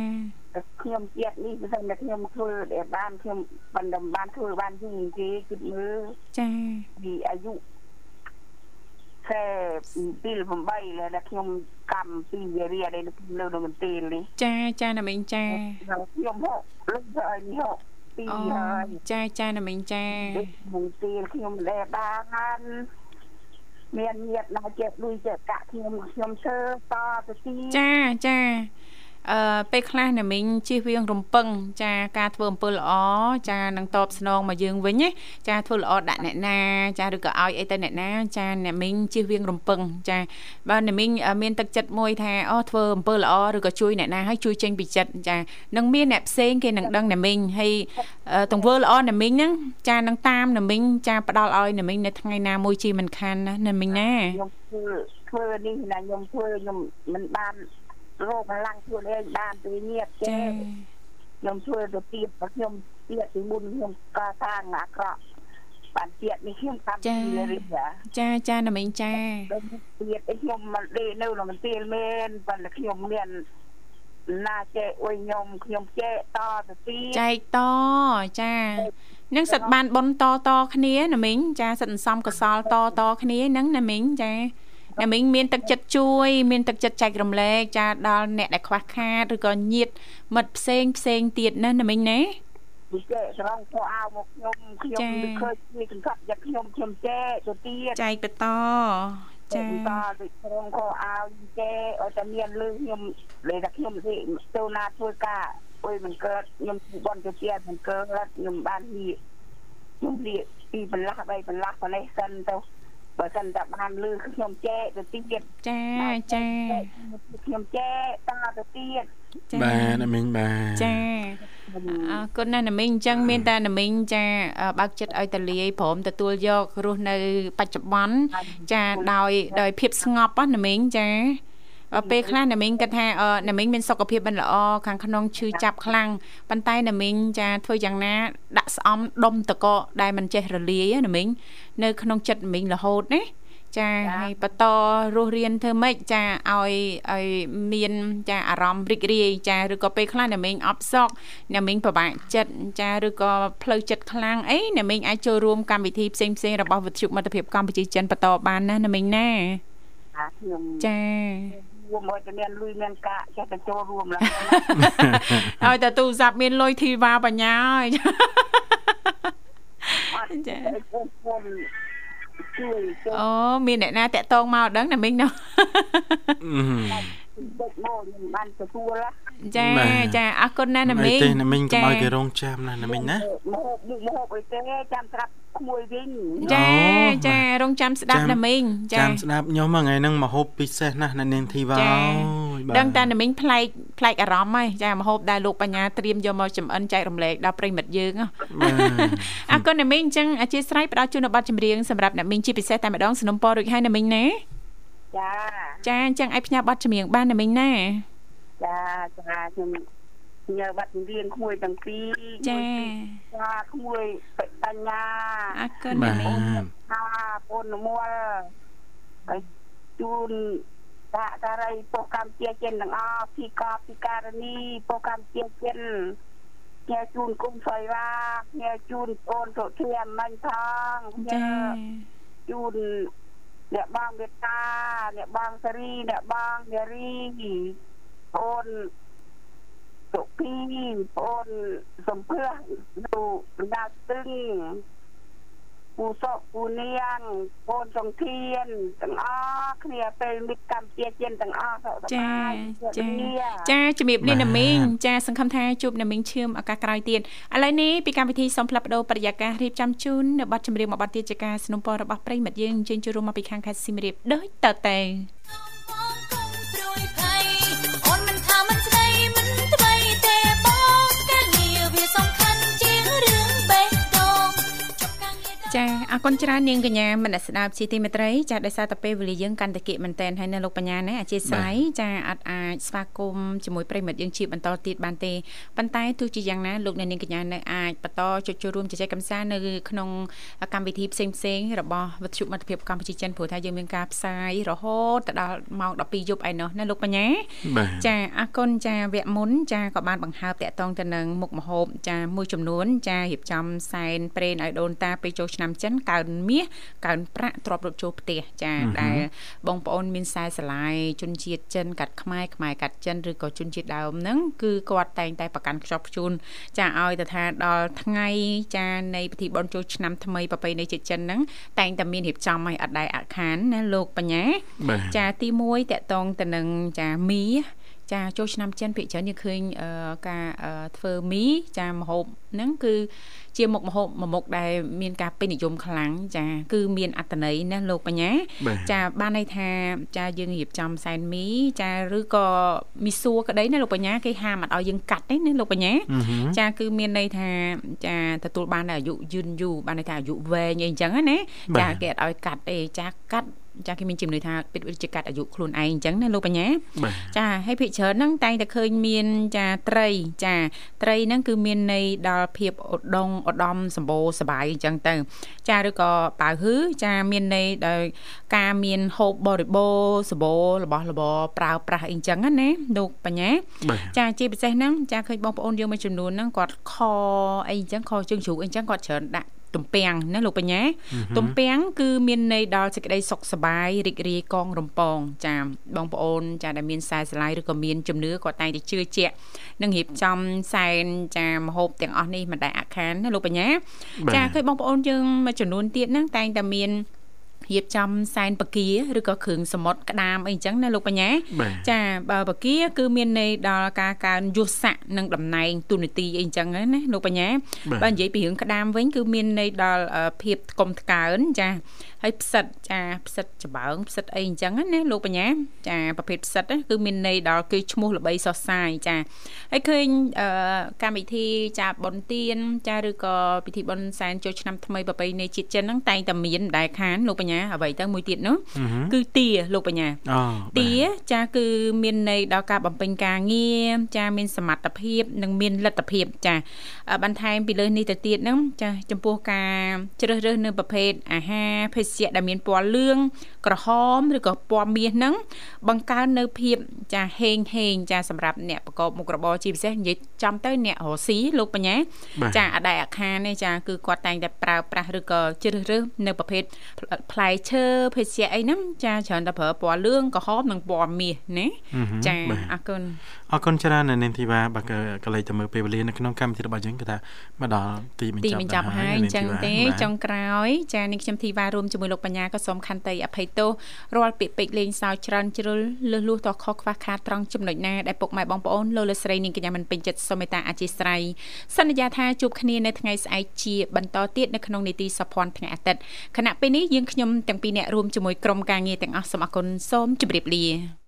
ខ្ញុំជាតិនេះបើមិនតែខ្ញុំធ្វើដែលបានខ្ញុំបណ្ដំបានធ្វើបានយូរទេគិតមើលចាពីអាយុខែ2008ដែលខ្ញុំកម្មពីវិរិយដែលនៅនៅមន្ទីរនេះចាចាណាមីងចាខ្ញុំហកលុយទៅឲ្យនេះហកពីអូហើយចាចាណាមីងចាមន្ទីរខ្ញុំដែលបាន មានញាតណាចេះលុយចេះកាក់ខ្ញុំខ្ញុំធ្វើតទៅទីចាចា អឺពេលខ្លះណាមីងជិះវៀងរំពឹងចាការធ្វើអំពើល្អចានឹងតបស្នងមកយើងវិញណាចាធ្វើល្អដាក់អ្នកណាចាឬក៏ឲ្យអីទៅអ្នកណាចាណាមីងជិះវៀងរំពឹងចាបើណាមីងអឺមានទឹកចិត្តមួយថាអូធ្វើអំពើល្អឬក៏ជួយអ្នកណាឲ្យជួយចេញពីចិត្តចានឹងមានអ្នកផ្សេងគេនឹងដឹងណាមីងហើយអឺទង្វើល្អណាមីងហ្នឹងចានឹងតាមណាមីងចាផ្ដល់ឲ្យណាមីងនៅថ្ងៃណាមួយជាមិនខានណាណាមីងណាខ្ញុំធ្វើធ្វើនេះណាខ្ញុំធ្វើខ្ញុំមិនបាន រោគកម្លាំងខ្លួនឯងបានទៅញាតទេចាខ្ញុំធ្វើទៅទៀតបើខ្ញុំទៀតពីមុនខ្ញុំកសាងអាក្រក់បានទៀតនេះខ្ញុំកម្មពីរិយាចាចាណាមីងចាដល់ទៀតខ្ញុំមិនដេកនៅក្នុងទីលមែនប៉ុន្តែខ្ញុំមានណាចេះអុយខ្ញុំខ្ញុំចេះតទៅទៀតចែកតចានឹងសិតបានបនតតគ្នាណាមីងចាសិតអន្សំកសលតតគ្នាហ្នឹងណាមីងចា ណាមីងមានទឹកចិត្តជួយមានទឹកចិត្តចែករំលែកចាដល់អ្នកដែលខ្វះខាតឬក៏ញាតមិត្តផ្សេងផ្សេងទៀតណាណាមីងណាពីចេះស្រង់ខោអាវមកខ្ញុំខ្ញុំមិនឃើញពីកង្កត់យកខ្ញុំខ្ញុំចេះទៅទៀតចែកបន្តចាចាតដូចស្រង់ខោអាវចេះឲ្យតែមានលឺខ្ញុំលេតែខ្ញុំទៅទៅណាធ្វើការអុយមិនកើតខ្ញុំបនទៅទៀតមិនកើតខ្ញុំបាននិយាយខ្ញុំនិយាយពីបន្លាស់បីបន្លាស់ប៉ុណ្ណេះសិនទៅ បើសិនតែបានលឺខ្ញុំចេះទៅទៀតចាចាខ្ញុំចេះតទៅទៀតចាបាទណាមីងបាទចាអរគុណណាស់ណាមីងអញ្ចឹងមានតែណាមីងចាបើកចិត្តឲ្យតលាយព្រមទទួលយករស់នៅ បច្ចុប្បន្នចាដោយដោយភាពស្ងប់ណាណាមីងចាពេលខ្លះណាមីងគាត់ថាណាមីងមានសុខភាពមិនល្អខាងក្នុងឈឺចាប់ខ្លាំងប៉ុន្តែណាមីងចាធ្វើយ៉ាងណាដាក់ស្អំដុំតកដែលមិនចេះរលាយណាមីង នៅក្នុងចិត្តណាមីងរហូតណាចាហើយបន្តរស់រៀនធ្វើម៉េចចាឲ្យឲ្យមានចាអារម្មណ៍រីករាយចាឬក៏ពេលខ្លះអ្នកមីងអបសក់អ្នកមីងពិបាកចិត្តចាឬក៏ផ្លូវចិត្តខ្លាំងអីអ្នកមីងអាចចូលរួមកម្មវិធីផ្សេងផ្សេងរបស់វិទ្យុមិត្តភាពកម្ពុជាចិនបន្តបានណាអ្នកមីងណាខ្ញុំចារួមឲ្យតែមានលុយមានកាក់ចេះតែចូលរួមឡើងឲ្យតែទូរស័ព្ទមានលុយធីវ៉ាបញ្ញាហើយ ចាជួយអូមានអ្នកណាតាក់តងមកដឹងណាមីងណាដឹកមកខ្ញុំបានទទួលចាចាអរគុណណាណាមីងទេណាមីងកុំឲ្យគេរងចាំណាណាមីងណាមកហូបមកហូបអីទេចាំស្រាប់ក្មួយវិញចាចារងចាំស្ដាប់ណាមីងចាចាំស្ដាប់ខ្ញុំថ្ងៃហ្នឹងមកហូបពិសេសណាស់ណានាងធីវ៉ាអូយដឹងតែណាមីងប្លែក ប្លែកអារម្មណ៍ហើយចាមកហូបដែលលោកបញ្ញាត្រៀមយកមកចំអិនចែករំលែកដល់ប្រិមិត្តយើងអរគុណណាមីងអញ្ចឹងអធិស្ឋានផ្ដល់ជូនប័ណ្ណចម្រៀងសម្រាប់ណាមីងជាពិសេសតែម្ដងสนុំពររួចហើយណាមីងណាចាចាអញ្ចឹងឲ្យផ្ញើប័ណ្ណចម្រៀងបានណាមីងណាចាចាខ្ញុំញើបាត់រៀនក្មួយទាំងពីរចាចាក្មួយបញ្ញាអរគុណណាមីថាពូនមលហើយជូន តាតារីពោកម្ពុជាចិនទាំងអស់ពីកពីការនីពោកម្ពុជាចិនញ៉ែជូនគុំស្រីវ៉ាញ៉ែជូនអូនសុធាមាញ់ថងញ៉ែជូនអ្នកបងមេតាអ្នកបងសេរីអ្នកបងនារីអូនសុភីអូនសំភើនៅដាល់ទឹង ពូសុកពូនាងកូនសង្ឃានទាំងអស់គ្នាពេលមិត្តកម្ពុជាចិនទាំងអស់ចាចាចាជំរាបលាណាមីងចាសង្ឃឹមថាជួបណាមីងឈឿមឱកាសក្រោយទៀតឥឡូវនេះពីកម្មវិធីសូមផ្លាប់បដោប្រយាកររៀបចំជូននៅប័ណ្ណចម្រៀងមួយប័ណ្ណទៀតជាការสนับสนุนរបស់ប្រិមិត្តយើងអញ្ជើញចូលរួមមកពីខាងខេត្តសៀមរាបដូចតទៅ ចា អរគុណច្រើននាងកញ្ញាមនស្ដាប់ជាទីមេត្រីចាដោយសារតែពេលវេលាយើងកាន់តែគិតមែនតែនហើយនៅលោកបញ្ញាណាអធិស្ឋានចាអត់អាចស្វាគមន៍ជាមួយប្រិមិត្តយើងជាបន្តទៀតបានទេប៉ុន្តែទោះជាយ៉ាងណាលោកនាងកញ្ញានៅអាចបន្តចុចចូលរួមជជែកកម្សាន្តនៅក្នុងកម្មវិធីផ្សេងផ្សេងរបស់វិទ្យុមិត្តភាពកម្ពុជាចិនព្រោះថាយើងមានការផ្សាយរហូតទៅដល់ម៉ោង12យប់ឯណោះណាលោកបញ្ញាចាអរគុណចាវគ្គមុនចាក៏បានបង្ហើបតាក់ទងទៅនឹងមុខមហូបចាមួយចំនួន ចារៀបចំសែនព្រេនឲ្យដូនតាពេលចូលឆ្នាំចិនកើនមាសកើនប្រាក់ទ្របរត់ចូលផ្ទះចាដែលបងប្អូនមានខ្សែស្រឡាយជនជាតិចិនកាត់ខ្មែរខ្មែរកាត់ចិនឬក៏ជនជាតិដើមហ្នឹងគឺគាត់តែងតែប្រកាន់ខ្ជាប់ខ្ជួនចាឲ្យទៅថាដល់ថ្ងៃចានៃពិធីបុណ្យចូលឆ្នាំថ្មីប្រពៃណីជាតិចិនហ្នឹងតែងតែមានរៀបចំឲ្យអត់ដែរអខានណាលោកបញ្ញាចាទី1តកតងទៅនឹងចាមី ចាចូលឆ្នាំចិនភាគច្រើនយើងឃើញការធ្វើមីចាមហូបហ្នឹងគឺជាមុខម្ហូបមួយមុខដែលមានការពេញនិយមខ្លាំងចាគឺមានអត្តន័យណាលោកបញ្ញាចាបានន័យថាចាយើងរៀបចំសែនមីចាឬក៏មីសួរក្តីណាលោកបញ្ញាគេហាមអត់ឲ្យយើងកាត់ទេណាលោកបញ្ញាចាគឺមានន័យថាចាទទួលបានអាយុយឺនយូរបានន័យថាអាយុវែងអីអញ្ចឹងណាចាគេអត់ឲ្យកាត់ទេចាកាត់ ចាគេមានជំនឿថាពិតវិជ្ជាកាត់អាយុខ្លួនឯងអញ្ចឹងណាលោកបញ្ញាចាហើយភិកច្រើនហ្នឹងតែងតែឃើញមានចាត្រី ចាត្រីហ្នឹងគឺមានន័យដល់ភាពឧដុងឧត្តមសម្បូរសបាយអញ្ចឹងទៅ ចាឬក៏ប៉ៅហឺចាមានន័យដោយការមានហូបបរិបូរសម្បូររបស់របរប្រើប្រាស់អីអញ្ចឹងណាលោកបញ្ញាចាជាពិសេសហ្នឹងចាឃើញបងប្អូនយើងមួយចំនួនហ្នឹងគាត់ខអីអញ្ចឹងខជើងជ្រូកអីអញ្ចឹងគាត់ច្រើនដាក់ ទំពាំងណាលោកបញ្ញាទំពាំងគឺមានន័យដល់សេចក្តីសុខសប្បាយរីករាយកងរំពងចាបងប្អូនចាដែលមានខ្សែស្រឡាយឬក៏មានជំនឿក៏តែងតែជឿជាក់នឹងរៀបចំសែនចាមហូបទាំងអស់នេះមិនដែលអាខានណាលោកបញ្ញាចាឃើញបងប្អូនយើងមួយចំនួនទៀតហ្នឹងតែងតែមាន រៀបចំសែនបកាឬក៏គ្រឿងសមុទ្រក្តាមអីចឹងណាលោកបញ្ញាចាបើបកាគឺមានន័យដល់ការកើនយុស័កនិងតំណែងទូនាទីអីចឹងណាលោកបញ្ញាបើនិយាយពីរឿងក្តាមវិញគឺមានន័យដល់ភាពថ្កុំថ្កើនចា ហើយផ្សិតចាផ្សិតច្បើងផ្សិតអីអញ្ចឹងណាលោកបញ្ញាចាប្រភេទផ្សិតគឺមានន័យដល់គឺឈ្មោះល្បីសរសើរចាហើយឃើញកម្មវិធីចាបុណ្យទានចាឬក៏ពិធីបុណ្យសែនចូលឆ្នាំថ្មីប្រពៃណីជាតិចិនហ្នឹងតែងតែមានដែរខានលោកបញ្ញាអ្វីទៅមួយទៀតនោះគឺទាលោកបញ្ញាអូទាចាគឺមានន័យដល់ការបំពេញការងារចាមានសមត្ថភាពនិងមានលទ្ធភាពចាបន្ថែមពីលើនេះទៅទៀតហ្នឹងចាចំពោះការជ្រើសរើសនៅប្រភេទអាហារភេសជ្ជៈដែលមានពណ៌លឿងក្រហមឬក៏ពណ៌មាសហ្នឹងបង្កើននៅភាពចាហេងហេងចាសម្រាប់អ្នកប្រកបមុខរបរជាពិសេសនិយាយចំទៅអ្នករស់ស៊ីលោកបញ្ញាចាអដែកអាខានេះចាគឺគាត់តែងតែប្រើប្រាស់ឬក៏ជ្រើសរើសនៅប្រភេទផ្លែឈើភេសជ្ជៈអីហ្នឹងចាច្រើនតែប្រើពណ៌លឿងក្រហមនិងពណ៌មាសណាចាអរគុណអរគុណច្រើននៅនាងធីវ៉ាបើកលេចទៅមើលពេលវេលានៅក្នុងកម្មវិធីរបស់យើងគឺថាមកដល់ទីបញ្ចប់ទីបញ្ចប់ហើយអញ្ចឹងទេចុងក្រោយចានេះខ្ញុំធីវ៉ារួមជាមួយលោកបញ្ញាក៏សូមខន្តីអភ័យទោសរាល់ពាក្យពេចន៍លេងសើចច្រើនជ្រុលលឺលួសតខុសខ្វះខាតត្រង់ចំណុចណាដែលពុកម៉ែបងប្អូនលោកលោកស្រីនាងកញ្ញាមិនពេញចិត្តសូមមេត្តាអធិស្ឋានសន្យាថាជួបគ្នានៅថ្ងៃស្អែកជាបន្តទៀតនៅក្នុងនីតិសភ័ណ្ឌថ្ងៃអាទិត្យខណៈពេលនេះយើងខ្ញុំទាំងពីរអ្នករួមជាមួយក្រុមការងារទាំងអស់សូមអគុណសូមជម្រាបលា